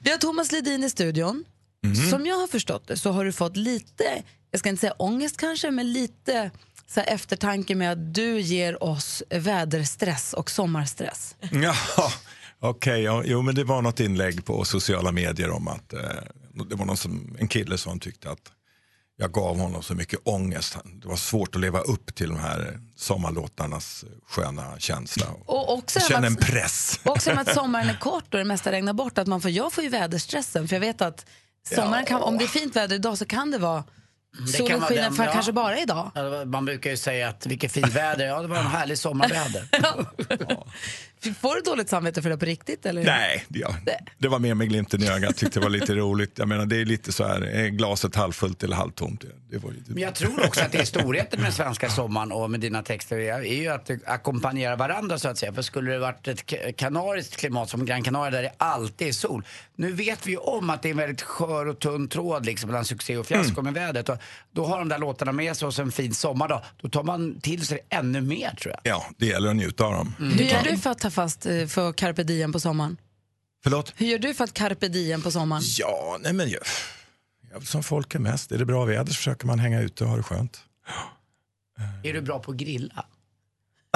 Vi har Thomas Ledin i studion. Mhm. Som jag har förstått det så har du fått lite, jag ska inte säga ångest kanske, men lite så här eftertanke med att du ger oss väderstress och sommarstress. Ja, okej. ja, jo, men det var något inlägg på sociala medier om att eh, det var någon som, en kille som tyckte att jag gav honom så mycket ångest. Det var svårt att leva upp till de här sommarlåtarnas sköna känsla. Och också Jag känner en press. Också med att sommaren är kort och det mesta regnar bort. Att man får, jag får ju väderstressen för jag vet att sommaren kan, om det är fint väder idag så kan det vara solen kan vara skiner för ja. kanske bara idag. Ja, Man brukar ju säga att vilket fint väder. Ja, det var en härlig sommarväder. Får du dåligt samvete för det på riktigt? Eller? Nej, ja, det var mer med glimten i ögat. Tyckte det var lite roligt. Jag menar, det är lite så här, är glaset halvfullt eller halvtomt? Det, var ju, Men jag tror också att det är storheten med svenska sommaren och med dina texter är ju att det ackompanjerar varandra så att säga. För skulle det varit ett ka- kanariskt klimat som Gran Canaria där det alltid är sol. Nu vet vi ju om att det är en väldigt skör och tunn tråd liksom mellan succé och fiasko Mm. med vädret. Och då har de där låtarna med sig och så en fin sommardag. Då tar man till sig ännu mer tror jag. ja, det gäller att njuta av dem. Hur gör du för att ta fast eh, för carpe diem på sommaren? Förlåt? Hur gör du för att carpe diem på sommaren? Ja, nej men jag, jag, som folk är mest. Är det bra väder så försöker man hänga ute och ha det skönt. Är du bra på att grilla?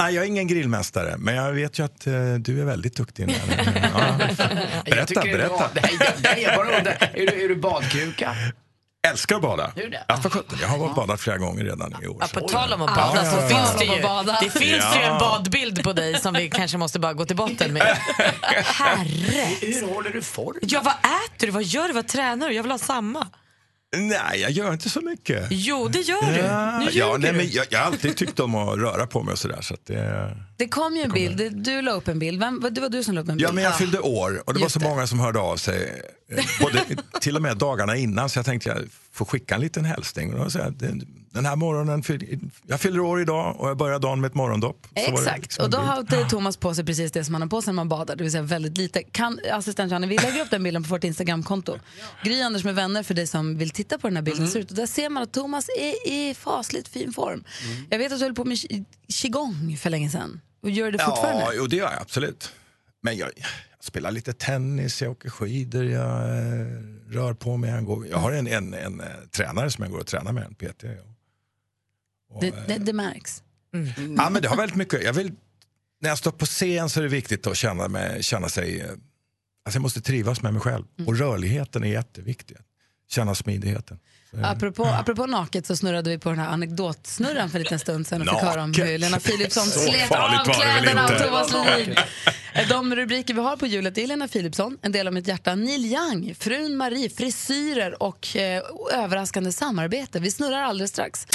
Nej, jag är ingen grillmästare, men jag vet ju att eh, du är väldigt duktig. När, ja. Jag Berätta, berätta. Nej, jag- nej, jag bara undrar, är du, är du badkruka? Älskar att bada. Du det? Ja, för sjutton. Jag har varit badat flera gånger redan i år. Ja, på tal om att Ja, bada ja, så ja. finns det ju, det finns Ja. ju en badbild på dig som vi kanske måste bara gå till botten med. Herre! Hur håller du form? Ja, vad äter du? Vad gör du? Vad tränar du? Jag vill ha samma. Nej, jag gör inte så mycket. Jo, det gör du. Ja, Nu ja, nej, du. men jag, jag har alltid tyckt om att röra på mig och sådär. Så det, Det kom ju en bild, Det- du la upp en bild. Vem, det var du som la upp en bild. ja, men jag fyllde år och det var Just så det. många som hörde av sig. eh, Både, till och med dagarna innan. Så jag tänkte jag får skicka en liten hälsning. Och då sa jag, den, här morgonen, jag fyller år idag och jag börjar dagen med ett morgondopp. Exakt, liksom och då har Thomas på sig precis det som han har på sig när man badar, det vill säga väldigt lite. Kan, assistent Johanna, vi lägger upp den bilden på vårt Instagramkonto. Gry Anders med vänner för dig som vill titta på den här bilden. Ut. Och där ser man att Thomas är i fasligt fin form. Jag vet att du höll på med qi- qigong för länge sedan. Och gör det fortfarande? Ja, jo, det gör jag absolut. Men jag, jag spelar lite tennis, jag åker skidor, jag eh, rör på mig. Jag, går, jag har en, en, en, eh, tränare som jag går och tränar med, en PT. Det, det, det märks. Ja, men det har väldigt mycket, jag vill, när jag står på scen så är det viktigt att känna, mig, känna sig, eh, alltså jag måste trivas med mig själv. Och rörligheten är jätteviktig. Känna smidigheten. Så, eh, Apropå, apropå naket så snurrade vi på den här anekdotsnurran för en liten stund sedan och fick höra om hur Lena Philipsson slet av kläderna av? Thomas Ledin. De rubriker vi har på hjulet är Lena Philipsson, En del av mitt hjärta, Neil Young, Frun Marie, frisyrer och eh, överraskande samarbete. Vi snurrar alldeles strax.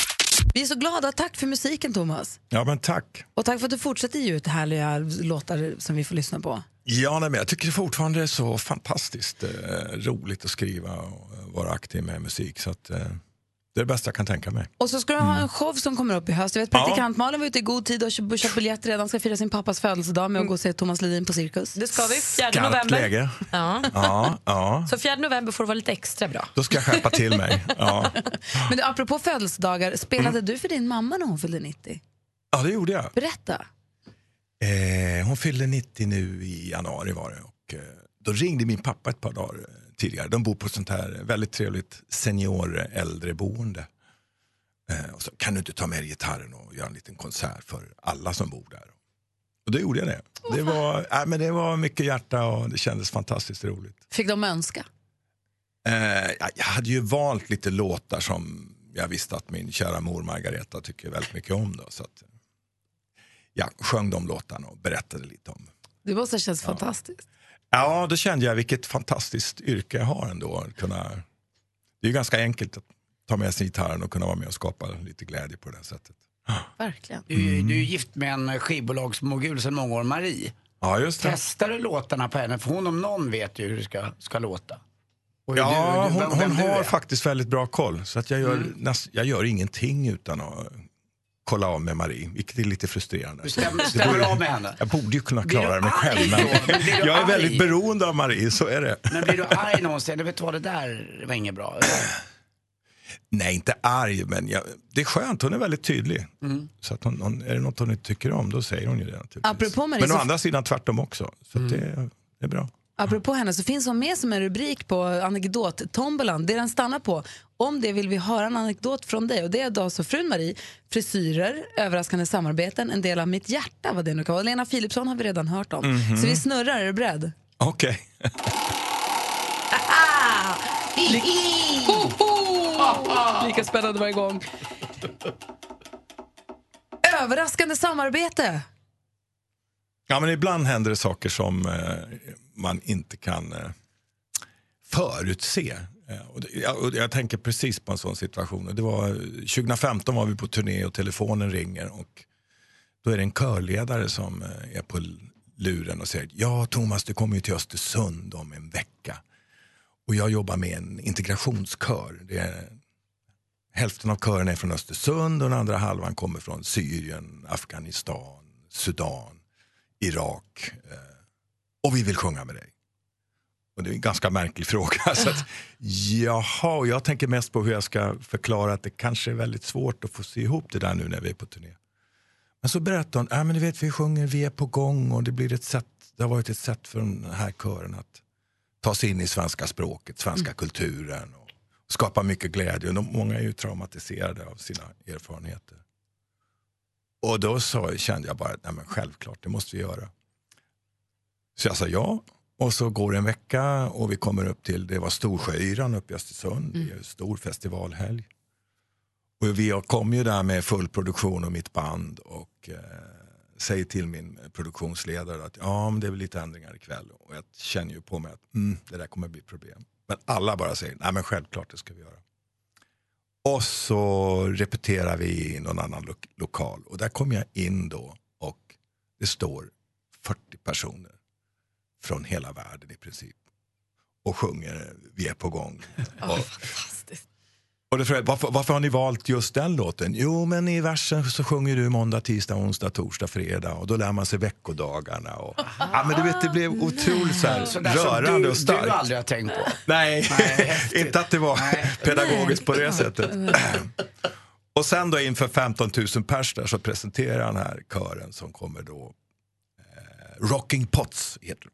Vi är så glada. Tack för musiken, Thomas. Ja, men tack. Och tack för att du fortsätter ge ut härliga låtar som vi får lyssna på. Ja, nej, men jag tycker fortfarande det är så fantastiskt eh, roligt att skriva och eh, vara aktiv med musik. Så att, eh, Det är det bästa jag kan tänka mig. Och så ska du ha en show som kommer upp i höst. Jag vet, praktikant Malin var ute i god tid och köpt köpt biljett redan. Ska fira sin pappas födelsedag med att gå och se Thomas Ledin på Cirkus. Det ska vi. 4 Skarpt november. läge. Ja. Ja, ja. Så 4 november får det vara lite extra bra. Då ska jag skärpa till mig. Ja, Men du, apropå födelsedagar, spelade du för din mamma när hon fyllde 90? ja det gjorde jag. Berätta. Eh, hon fyllde 90 nu i januari var det. Och, eh, då ringde min pappa ett par dagar eh, tidigare. De bor på sånt här väldigt trevligt senior äldreboende. Eh, och så, kan du inte ta med gitarren och göra en liten konsert för alla som bor där? Och då gjorde jag det. Det var, äh, men det var mycket hjärta och det kändes fantastiskt roligt. Fick de önska? Eh, jag, hade ju valt lite låtar som jag visste att min kära mor Margareta tycker väldigt mycket om. Då, så jag sjöng de låtarna och berättade lite om. Det måste ha känts fantastiskt. Ja, då kände jag vilket fantastiskt yrke jag har ändå. Kunna, det är ju ganska enkelt att ta med sig gitarren och kunna vara med och skapa lite glädje på det här sättet. Verkligen. Du, du är gift med en skivbolagsmogul sedan många år, Marie. Ja, just det. Testar du låtarna på henne? För hon om någon vet ju hur det ska, ska låta. Och Ja, du- hon, vem- hon du har faktiskt väldigt bra koll. Så att jag, gör, Mm. näst, jag gör ingenting utan att kolla av med Marie, vilket är lite frustrerande. Du stämmer- av med henne? Jag borde ju kunna klara mig själv. Men? Men jag är arg? väldigt beroende av Marie, så är det. Men blir du arg säger, vet du vad det där var inget bra? Nej, inte arg, men jag, det är skönt. Hon är väldigt tydlig. Mm. Så att hon, hon, är det något hon inte tycker om, då säger hon ju det. Naturligtvis. Apropå Marie, Men å andra sidan tvärtom också. Så att det, det är bra. Apropå henne så finns hon med som en rubrik på anekdot-tombolan. Det den stannar på. Om det vill vi höra en anekdot från dig. Och det är då alltså frun Marie, frisyrer, överraskande samarbeten, en del av mitt hjärta vad det nu kan vara. Lena Philipsson har vi redan hört om. Mhm. Så vi snurrar, är du beredd? Okej. Lika spännande varje gång. Överraskande samarbete. Ja, men ibland händer det saker som eh, man inte kan eh, förutse. Eh, och det, jag, och jag tänker precis på en sån situation. Det var, 2015 var vi på turné och telefonen ringer och då är det en körledare som eh, är på luren och säger Ja Thomas, du kommer ju till Östersund om en vecka. Och jag jobbar med en integrationskör. Det är, hälften av kören är från Östersund och den andra halvan kommer från Syrien, Afghanistan, Sudan, Irak. Eh, och vi vill sjunga med dig. Och det är en ganska märklig fråga. Så att, jaha, och jag tänker mest på hur jag ska förklara att det kanske är väldigt svårt att få se ihop det där nu när vi är på turné. Men så berättar hon, äh, men du vet vi sjunger Vi är på gång och det blir ett sätt, det har varit ett sätt för den här kören att ta sig in i svenska språket, svenska kulturen och skapa mycket glädje. Och de, många är ju traumatiserade av sina erfarenheter. Och då så kände jag bara, nej men självklart, det måste vi göra. Så jag sa ja. Och så går det en vecka och vi kommer upp till, det var Storsjöyran uppe i Östersund, det är en stor festivalhelg. Och vi kom ju där med full produktion och mitt band och eh, säger till min produktionsledare att ja, men det är väl lite ändringar ikväll. Och jag känner ju på mig att mm, det där kommer bli problem. Men alla bara säger, nej men självklart det ska vi göra. Och så repeterar vi i någon annan lo lokal och där kommer jag in då och det står 40 personer från hela världen i princip och sjunger Vi är på gång. och, och då frågade varför, varför har ni valt just den låten? Jo, men i versen så sjunger du måndag, tisdag, onsdag, torsdag, fredag och då lär man sig veckodagarna. Och, ja, men du vet, det blev otroligt så här, Så rörande du, och starkt. du aldrig har tänkt på. Nej, inte att det var pedagogiskt på det sättet. Och sen då inför 15 000 pers där så presenterar den här kören som kommer då, eh, Rocking Pots heter de.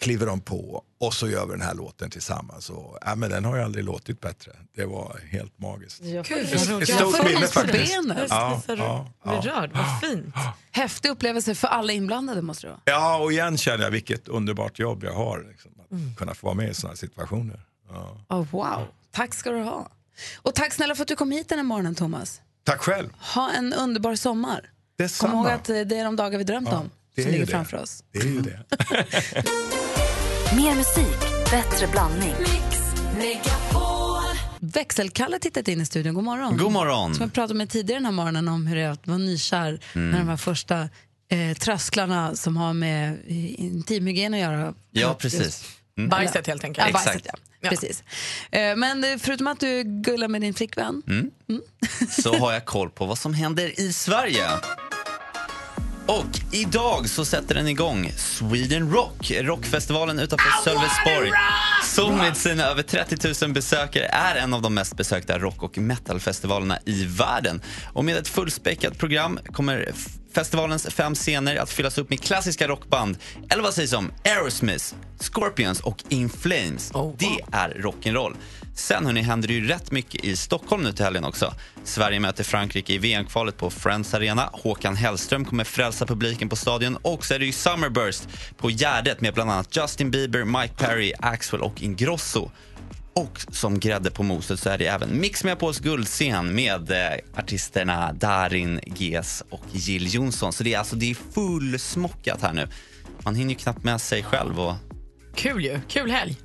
Kliver de på och så gör vi den här låten tillsammans. Och, ja, men den har ju aldrig låtit bättre. Det var helt magiskt. Kul. Ett- Jag ett får stort minne rys på faktiskt. benen. Ja, ja, ja. Rörd, vad fint. Häftig upplevelse för alla inblandade måste det vara. Ja, och igen känner jag vilket underbart jobb jag har. Liksom, att Mm. kunna få vara med i sådana här situationer. Ja. Oh, wow, tack ska du ha. Och tack snälla för att du kom hit den här morgonen Thomas. Tack själv. Ha en underbar sommar. Kom Detsamma. ihåg att eh, det är de dagar vi drömt om det som är ju ligger det. framför oss. Det är ju det. Mer musik, bättre blandning. Växelkalle har tittat in i studion. God morgon. God morgon. Som jag pratade med tidigare den här morgonen om hur det är att vara nykär Mm. när de här första eh, trösklarna som har med eh, intimhygien att göra. Ja, precis. Mm. Bajset helt enkelt. Ja, bajset, Exakt. ja. Precis. Eh, Men eh, förutom att du gullar med din flickvän, Mm. så har jag koll på vad som händer i Sverige. Och idag så sätter den igång Sweden Rock, rockfestivalen utanför Sölvesborg. Som med sina över 30 000 besökare är en av de mest besökta rock och metalfestivalerna i världen. Och med ett fullspäckat program kommer festivalens fem scener att fyllas upp med klassiska rockband. Eller vad sägs om Aerosmith, Scorpions och In Flames. Det är rock'n'roll. Sen hörni, händer det ju rätt mycket i Stockholm nu till helgen också. Sverige möter Frankrike i VM-kvalet på Friends Arena. Håkan Hellström kommer frälsa publiken på stadion. Och så är det ju Summerburst på Gärdet med bland annat Justin Bieber, Mike Perry, Axwell och Ingrosso. Och som grädde på moset så är det även Mix Megapols guldscen med eh, artisterna Darin, Ges och Jill Johnson. Så det är alltså det är fullsmockat här nu. Man hinner ju knappt med sig själv och Kul ju. Kul helg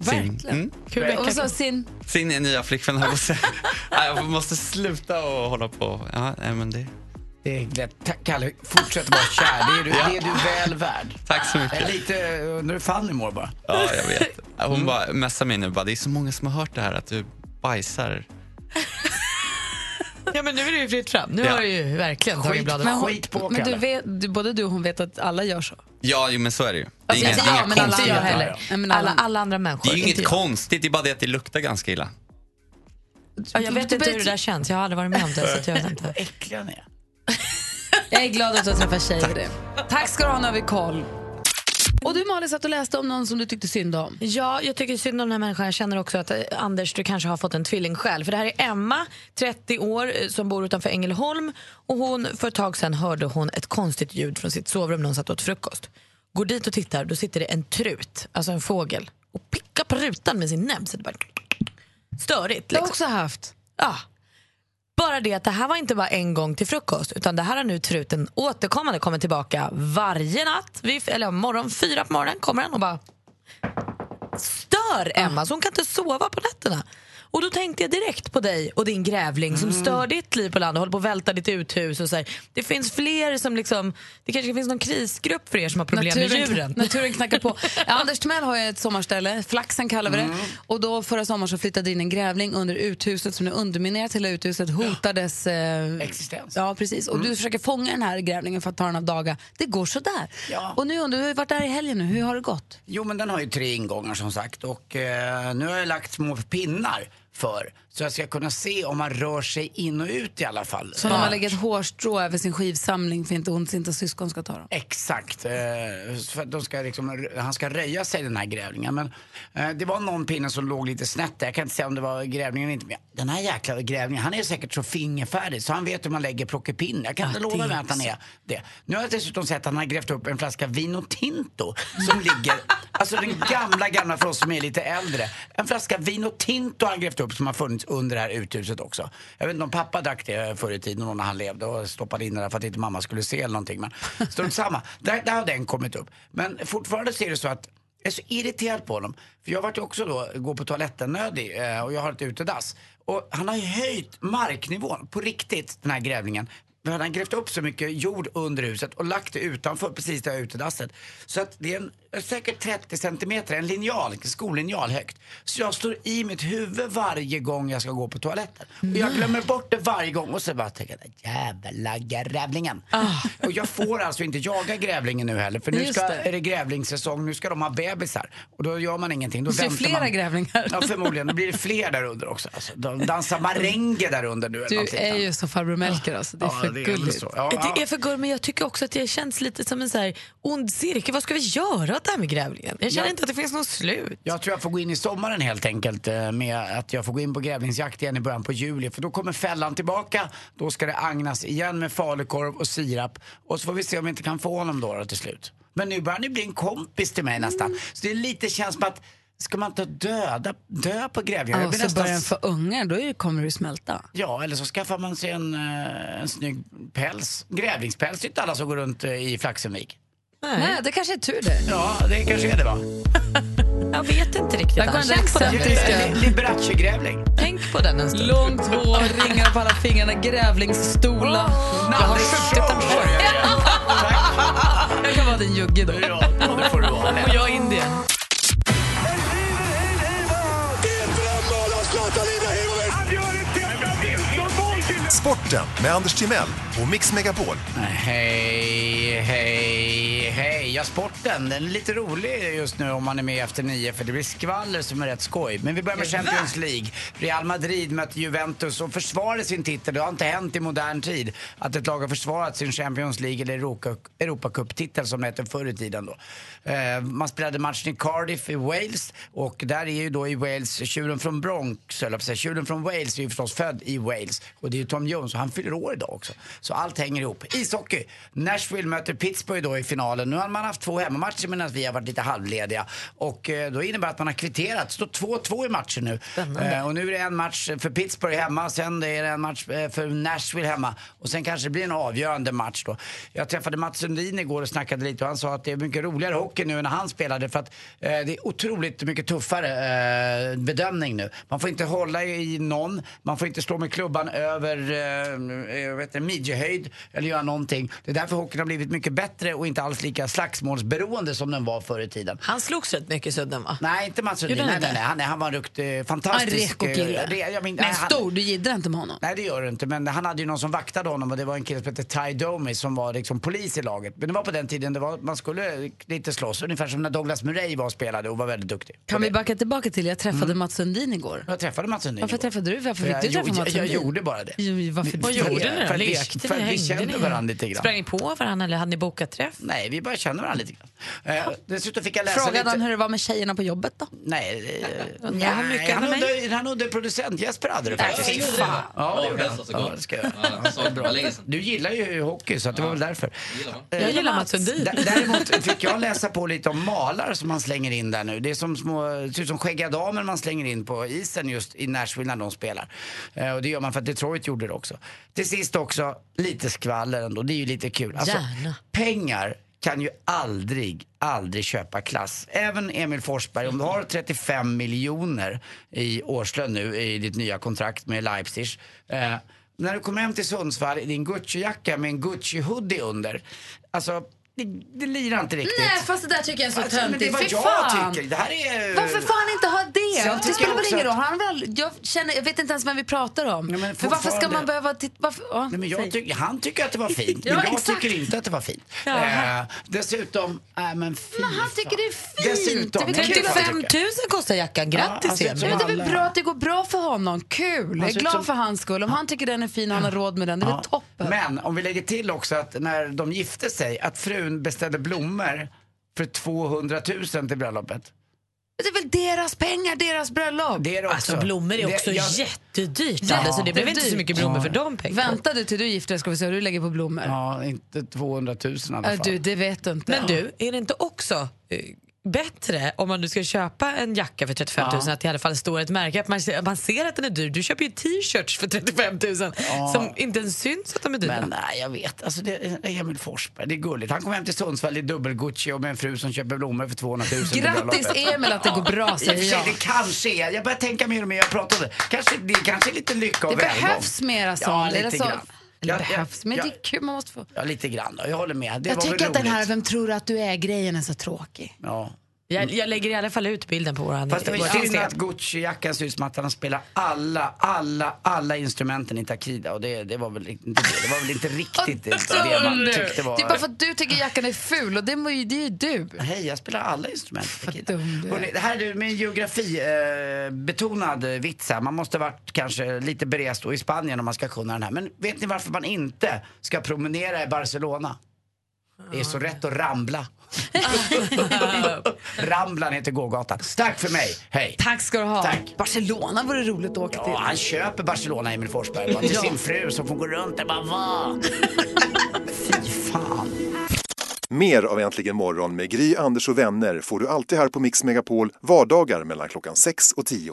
sin, mm, Kul vecka. och så sin... sin nya flickvän jag måste sluta och hålla på. Ja, men det... Är Kalle, fortsätt vara kär. Det är du, det är du väl värd. Tack så Jag är mycket. lite, undrar hur Fanny mår bara. Ja, jag vet. Hon bara messar mig nu. Bara, det är så många som har hört det här att du bajsar. Ja, men nu är det ju fritt fram. Nu Ja. har du ju verkligen tagit bladet. Men, hon, men du vet, du, både du och hon vet att alla gör så. Ja, jo, men så är det ju. Det är Alltså, inga, inte inga jag, men alla andra heller. Men alla, alla- andra människor. Det är ju inget jag. konstigt, det är bara det att det luktar ganska illa. Ja, jag vet Du inte hur det där känns. Jag har aldrig varit med om det. Så att jag vet inte. Äckliga ni är. Jag är glad att du har träffat tjejer. Det. Tack ska du ha, nu har vi koll. Och du Malin satt och läste om någon som du tyckte synd om. Ja, jag tycker synd om den här människan. Jag känner också att eh, Anders, du kanske har fått en tvilling själv. För det här är Emma, 30 år, eh, som bor utanför Ängelholm. Och hon, för ett tag sedan hörde hon ett konstigt ljud från sitt sovrum när hon satt åt frukost. Går dit och tittar, då sitter det en trut, alltså en fågel, och pickar på rutan med sin näbb. Så det bara... Störigt. Det har Liksom. jag också haft. Ja. Bara det att det här var inte bara en gång till frukost utan det här har nu truten återkommande kommit tillbaka varje natt. Vid, eller morgon, fyra på morgonen kommer den och bara stör Emma så hon kan inte sova på nätterna. Och då tänkte jag direkt på dig och din grävling som Mm. stör ditt liv på landet och håller på att välta ditt uthus. Och så här. Det finns fler som liksom, det kanske finns någon krisgrupp för er som har problem med djuren. Naturen knackar på. Anders Timell har ju ett sommarställe, Flaxen kallar vi det. Mm. Och då förra sommaren så flyttade in en grävling under uthuset som nu underminerat hela uthuset, hotar dess eh, Existens. Ja, precis. Och du försöker fånga den här grävlingen för att ta den av daga. Det går sådär. Ja. Och nu undrar du, du har varit där i helgen nu, hur har det gått? Jo men den har ju tre ingångar som sagt och eh, nu har jag lagt små pinnar för så jag ska kunna se om man rör sig in och ut i alla fall. Så när man lägger ett hårstrå över sin skivsamling för inte hon inte syskon ska ta dem. Exakt. Eh, för de ska liksom, han ska röja sig den här grävlingen. Men eh, det var någon pinne som låg lite snett där. Jag kan inte säga om det var grävlingen eller inte. Men den här jäkla grävlingen, han är säkert så fingerfärdig så han vet hur man lägger plockepinn. Jag kan inte lova mig att han är det. Nu har jag dessutom sett att han har grävt upp en flaska Vino Tinto som ligger, alltså den gamla, gamla för oss som är lite äldre. En flaska Vino Tinto har han grävt upp som har funnits under det här uthuset också. Jag vet inte om pappa drack det förr i tiden när han levde och stoppade in det där för att inte mamma skulle se eller någonting. Men strunt samma. Där, där har den kommit upp. Men fortfarande ser det så att jag är så irriterad på honom. För jag vart ju också då, gå på toaletten nödig eh, och jag har ett utedass. Och han har ju höjt marknivån på riktigt, den här grävlingen. Han har grävt upp så mycket jord under huset och lagt det utanför precis det här utedasset. Så att det är en, säkert 30 centimeter, en linjal, en skollinjal högt. Så jag står i mitt huvud varje gång jag ska gå på toaletten. Och jag glömmer bort det varje gång och så bara tänker jag, jävla grävlingen. Och jag får alltså inte jaga grävlingen nu heller för nu Just ska, det. är det grävlingssäsong, nu ska de ha bebisar. Och då gör man ingenting. Då Så det är väntar flera man. grävlingar. Ja förmodligen, då blir det fler där under också. Alltså, de dansar maränger där under nu eller Du är ju så farbror Melker alltså. Det är Ja, för det är gulligt. så. Ja, ja. Det är för gulligt, men jag tycker också att det känns lite som en så här ond cirkel. Vad ska vi göra åt det här med grävlingen? Jag känner Ja. inte att det finns något slut. Jag tror jag får gå in i sommaren helt enkelt eh, med att jag får gå in på grävlingsjakt igen i början på juli. För då kommer fällan tillbaka, då ska det agnas igen med falukorv och sirap. Och så får vi se om vi inte kan få honom då, då till slut. Men nu börjar ju bli en kompis till mig nästan. Så det är lite känns som att, ska man inte döda, dö på grävlingar? Ja, så nästan- börjar den få ungar, då kommer det smälta. Ja, eller så skaffar man sig en, eh, en snygg päls. Grävlingspäls, det är inte alla som går runt eh, i Flaxenvik. Nej. det kanske är tur det. Ja, det kanske är det va? Jag vet inte riktigt. Där går Anders. den Tänk på den. excentriska. Liberace-grävling. Tänk på den en stund. Långt hår, ringar på alla fingrarna, grävlingsstolar. Jag har skjutit en Jag kan vara din jugge då. Ja, det får du vara. Och jag är indier. Sporten med Anders Timell och Mix Megapol. Hej, hej, hej. Ja, sporten, den är lite rolig just nu om man är med efter nio för det blir skvaller som är rätt skoj. Men vi börjar med Champions League. Real Madrid mötte Juventus och försvarade sin titel. Det har inte hänt i modern tid att ett lag har försvarat sin Champions League eller Europa- Europacup-titel som det hette förr i tiden då. Eh, Man spelade matchen i Cardiff i Wales och där är ju då i Wales tjuren från Bronx, höll jag på att säga. Tjuren från Wales är ju förstås född i Wales och det är ju Tom Jones och han fyller år idag också. Så allt hänger ihop. Ishockey. Nashville möter Pittsburgh då i finalen. Nu har man haft två hemmamatcher medan vi har varit lite halvlediga. Och eh, då innebär att man har kvitterat. Står 2-2 i matchen nu. Eh, och nu är det en match för Pittsburgh hemma, sen är det en match eh, för Nashville hemma. Och sen kanske det blir en avgörande match då. Jag träffade Mats Sundin igår och snackade lite och han sa att det är mycket roligare hockey nu än när han spelade för att eh, det är otroligt mycket tuffare eh, bedömning nu. Man får inte hålla i någon, man får inte slå med klubban över eh, jag vet midjehöjd eller göra någonting. Det är därför hockeyn har blivit mycket bättre och inte alls lika slagsmålsberoende som den var förr i tiden. Han slogs rätt mycket Sudden va? Nej, inte Mats Sundin. Nej, nej, nej. Han, han var en riktig, En fantastisk... reko kille. eh, re- jag men- Men nej, han- stor, du jiddrar inte med honom. Nej det gör du inte, men han hade ju någon som vaktade honom och det var en kille som hette Ty Domi som var liksom polis i laget. Men det var på den tiden det var, man skulle lite slåss, ungefär som när Douglas Murray var och spelade och var väldigt duktig. Kan vi backa tillbaka till, jag träffade Mats Sundin igår. Jag träffade Mats Sundin Varför igår. träffade du? Varför För fick du jag, träffa gjorde- Mats jag, Sundin? gjorde bara det. Varför Vad det? gjorde ni För då? Lekte för ni? att vi kände ni? varandra lite grann. Sprang ni på varandra eller hade ni bokat träff? Nej, vi bara kände varandra lite grann. Eh, dessutom fick jag läsa Frågade lite... han hur det var med tjejerna på jobbet då? Nej, eh, han nej mycket han, mig? udde, han udde producent Jesper hade det Nej, faktiskt. fy fan. Ja, det gjorde han. så Ja, gott. det ska jag bra. länge sedan. Du gillar ju hockey så att det var väl därför. Eh, Jag gillar Mats Sundin. Däremot fick jag läsa på lite om malar som man slänger in där nu. Det är som små, ser ut som skäggiga damer man slänger in på isen just i Nashville när de spelar. Eh, och det gör man för att Detroit gjorde det också. Till sist också, lite skvaller ändå. Det är ju lite kul. Alltså, Gärna. pengar kan ju aldrig, aldrig köpa klass. Även Emil Forsberg, om du har 35 miljoner i årslön nu i ditt nya kontrakt med Leipzig. Eh, när du kommer hem till Sundsvall i din Gucci-jacka med en Gucci-hoodie under. Alltså, det, det lirar inte riktigt. Nej, fast det där tycker jag är så Alltså, men det är töntigt. vad jag fan. tycker. Det här är... Varför fan inte ha det? tycker Det spelar jag väl ingen roll. Han väl, jag, känner, jag vet inte ens vem vi pratar om. men För varför ska man behöva titta... Ja, Nej, men jag tycker, han tycker att det var fint, Ja, men jag exakt. tycker inte att det var fint. Ja. Eh, dessutom, äh, men fy Men han tycker det är fint. Dessutom, det är väl jag kan 35 tycka. 000 kostar jackan. Grattis Ja, alltså, Emil. Ja, det är väl bra att det går bra för honom. Kul. Jag är glad som- för hans skull. Om han tycker den är fin och han har råd med den, det är väl Ja. toppen. Men om vi lägger till också att när de gifte sig, att frun beställde blommor för 200 000 till bröllopet. Det är väl deras pengar, deras bröllop. Det är det också. Alltså blommor är Det- också jag- jättedyrt. Anders, så det blev inte så mycket blommor för de pengarna. Vänta du till du gifter dig ska vi se hur du lägger på blommor. Ja, inte 200 000 i alla Äh, fall. du, det vet du inte. Men du, är det inte också eh, bättre om man nu ska köpa en jacka för 35 000 Ja. att det i alla fall står ett märke, att man, man ser att den är dyr. Du köper ju t-shirts för 35 000 som inte ens syns att de är dyra. Men nej, jag vet. Alltså, det är Emil Forsberg, det är gulligt. Han kom hem till Sundsvall i dubbel-Gucci och med en fru som köper blommor för 200 000 till Grattis. Emil att det går bra säger jag. det kanske är, jag börjar tänka mer och mer, jag pratar om det. Kanske, det är kanske lite lycka och Det välgång. behövs mera sånt. Ja, Är lite grann. Eller Ja, ja, behövs, men ja. det är kul. Man måste få... Ja, lite grann då. Jag håller med. Det Jag tycker att den här roligt. Vem tror att du är grejen är så tråkig. Ja. Jag, jag lägger i alla fall ut bilden på våran Fast det var synd att Gucci-jackan ser ut som att han spelar alla, alla, alla instrumenten i Takida och det, det var väl inte det. Var väl inte riktigt det, det man tyckte var... Det är bara för att du tycker jackan är ful och det, ju, det är ju du. Hej, jag spelar alla instrument i Takida. Hörrni, det här är med en geografi eh, betonad vits här. Man måste varit kanske lite berest då i Spanien om man ska kunna den här. Men vet ni varför man inte ska promenera i Barcelona? Det är så rätt att rambla. Ramblan heter gågatan. Tack för mig, hej. Tack ska du ha. Tack. Barcelona vore roligt att åka till. Ja, han köper Barcelona, Emil Forsberg, bara, till Ja. sin fru som får gå runt där bara va? Fy fan. Mer av Äntligen morgon med Gry, Anders och vänner får du alltid här på Mix Megapol vardagar mellan klockan 6 och 10.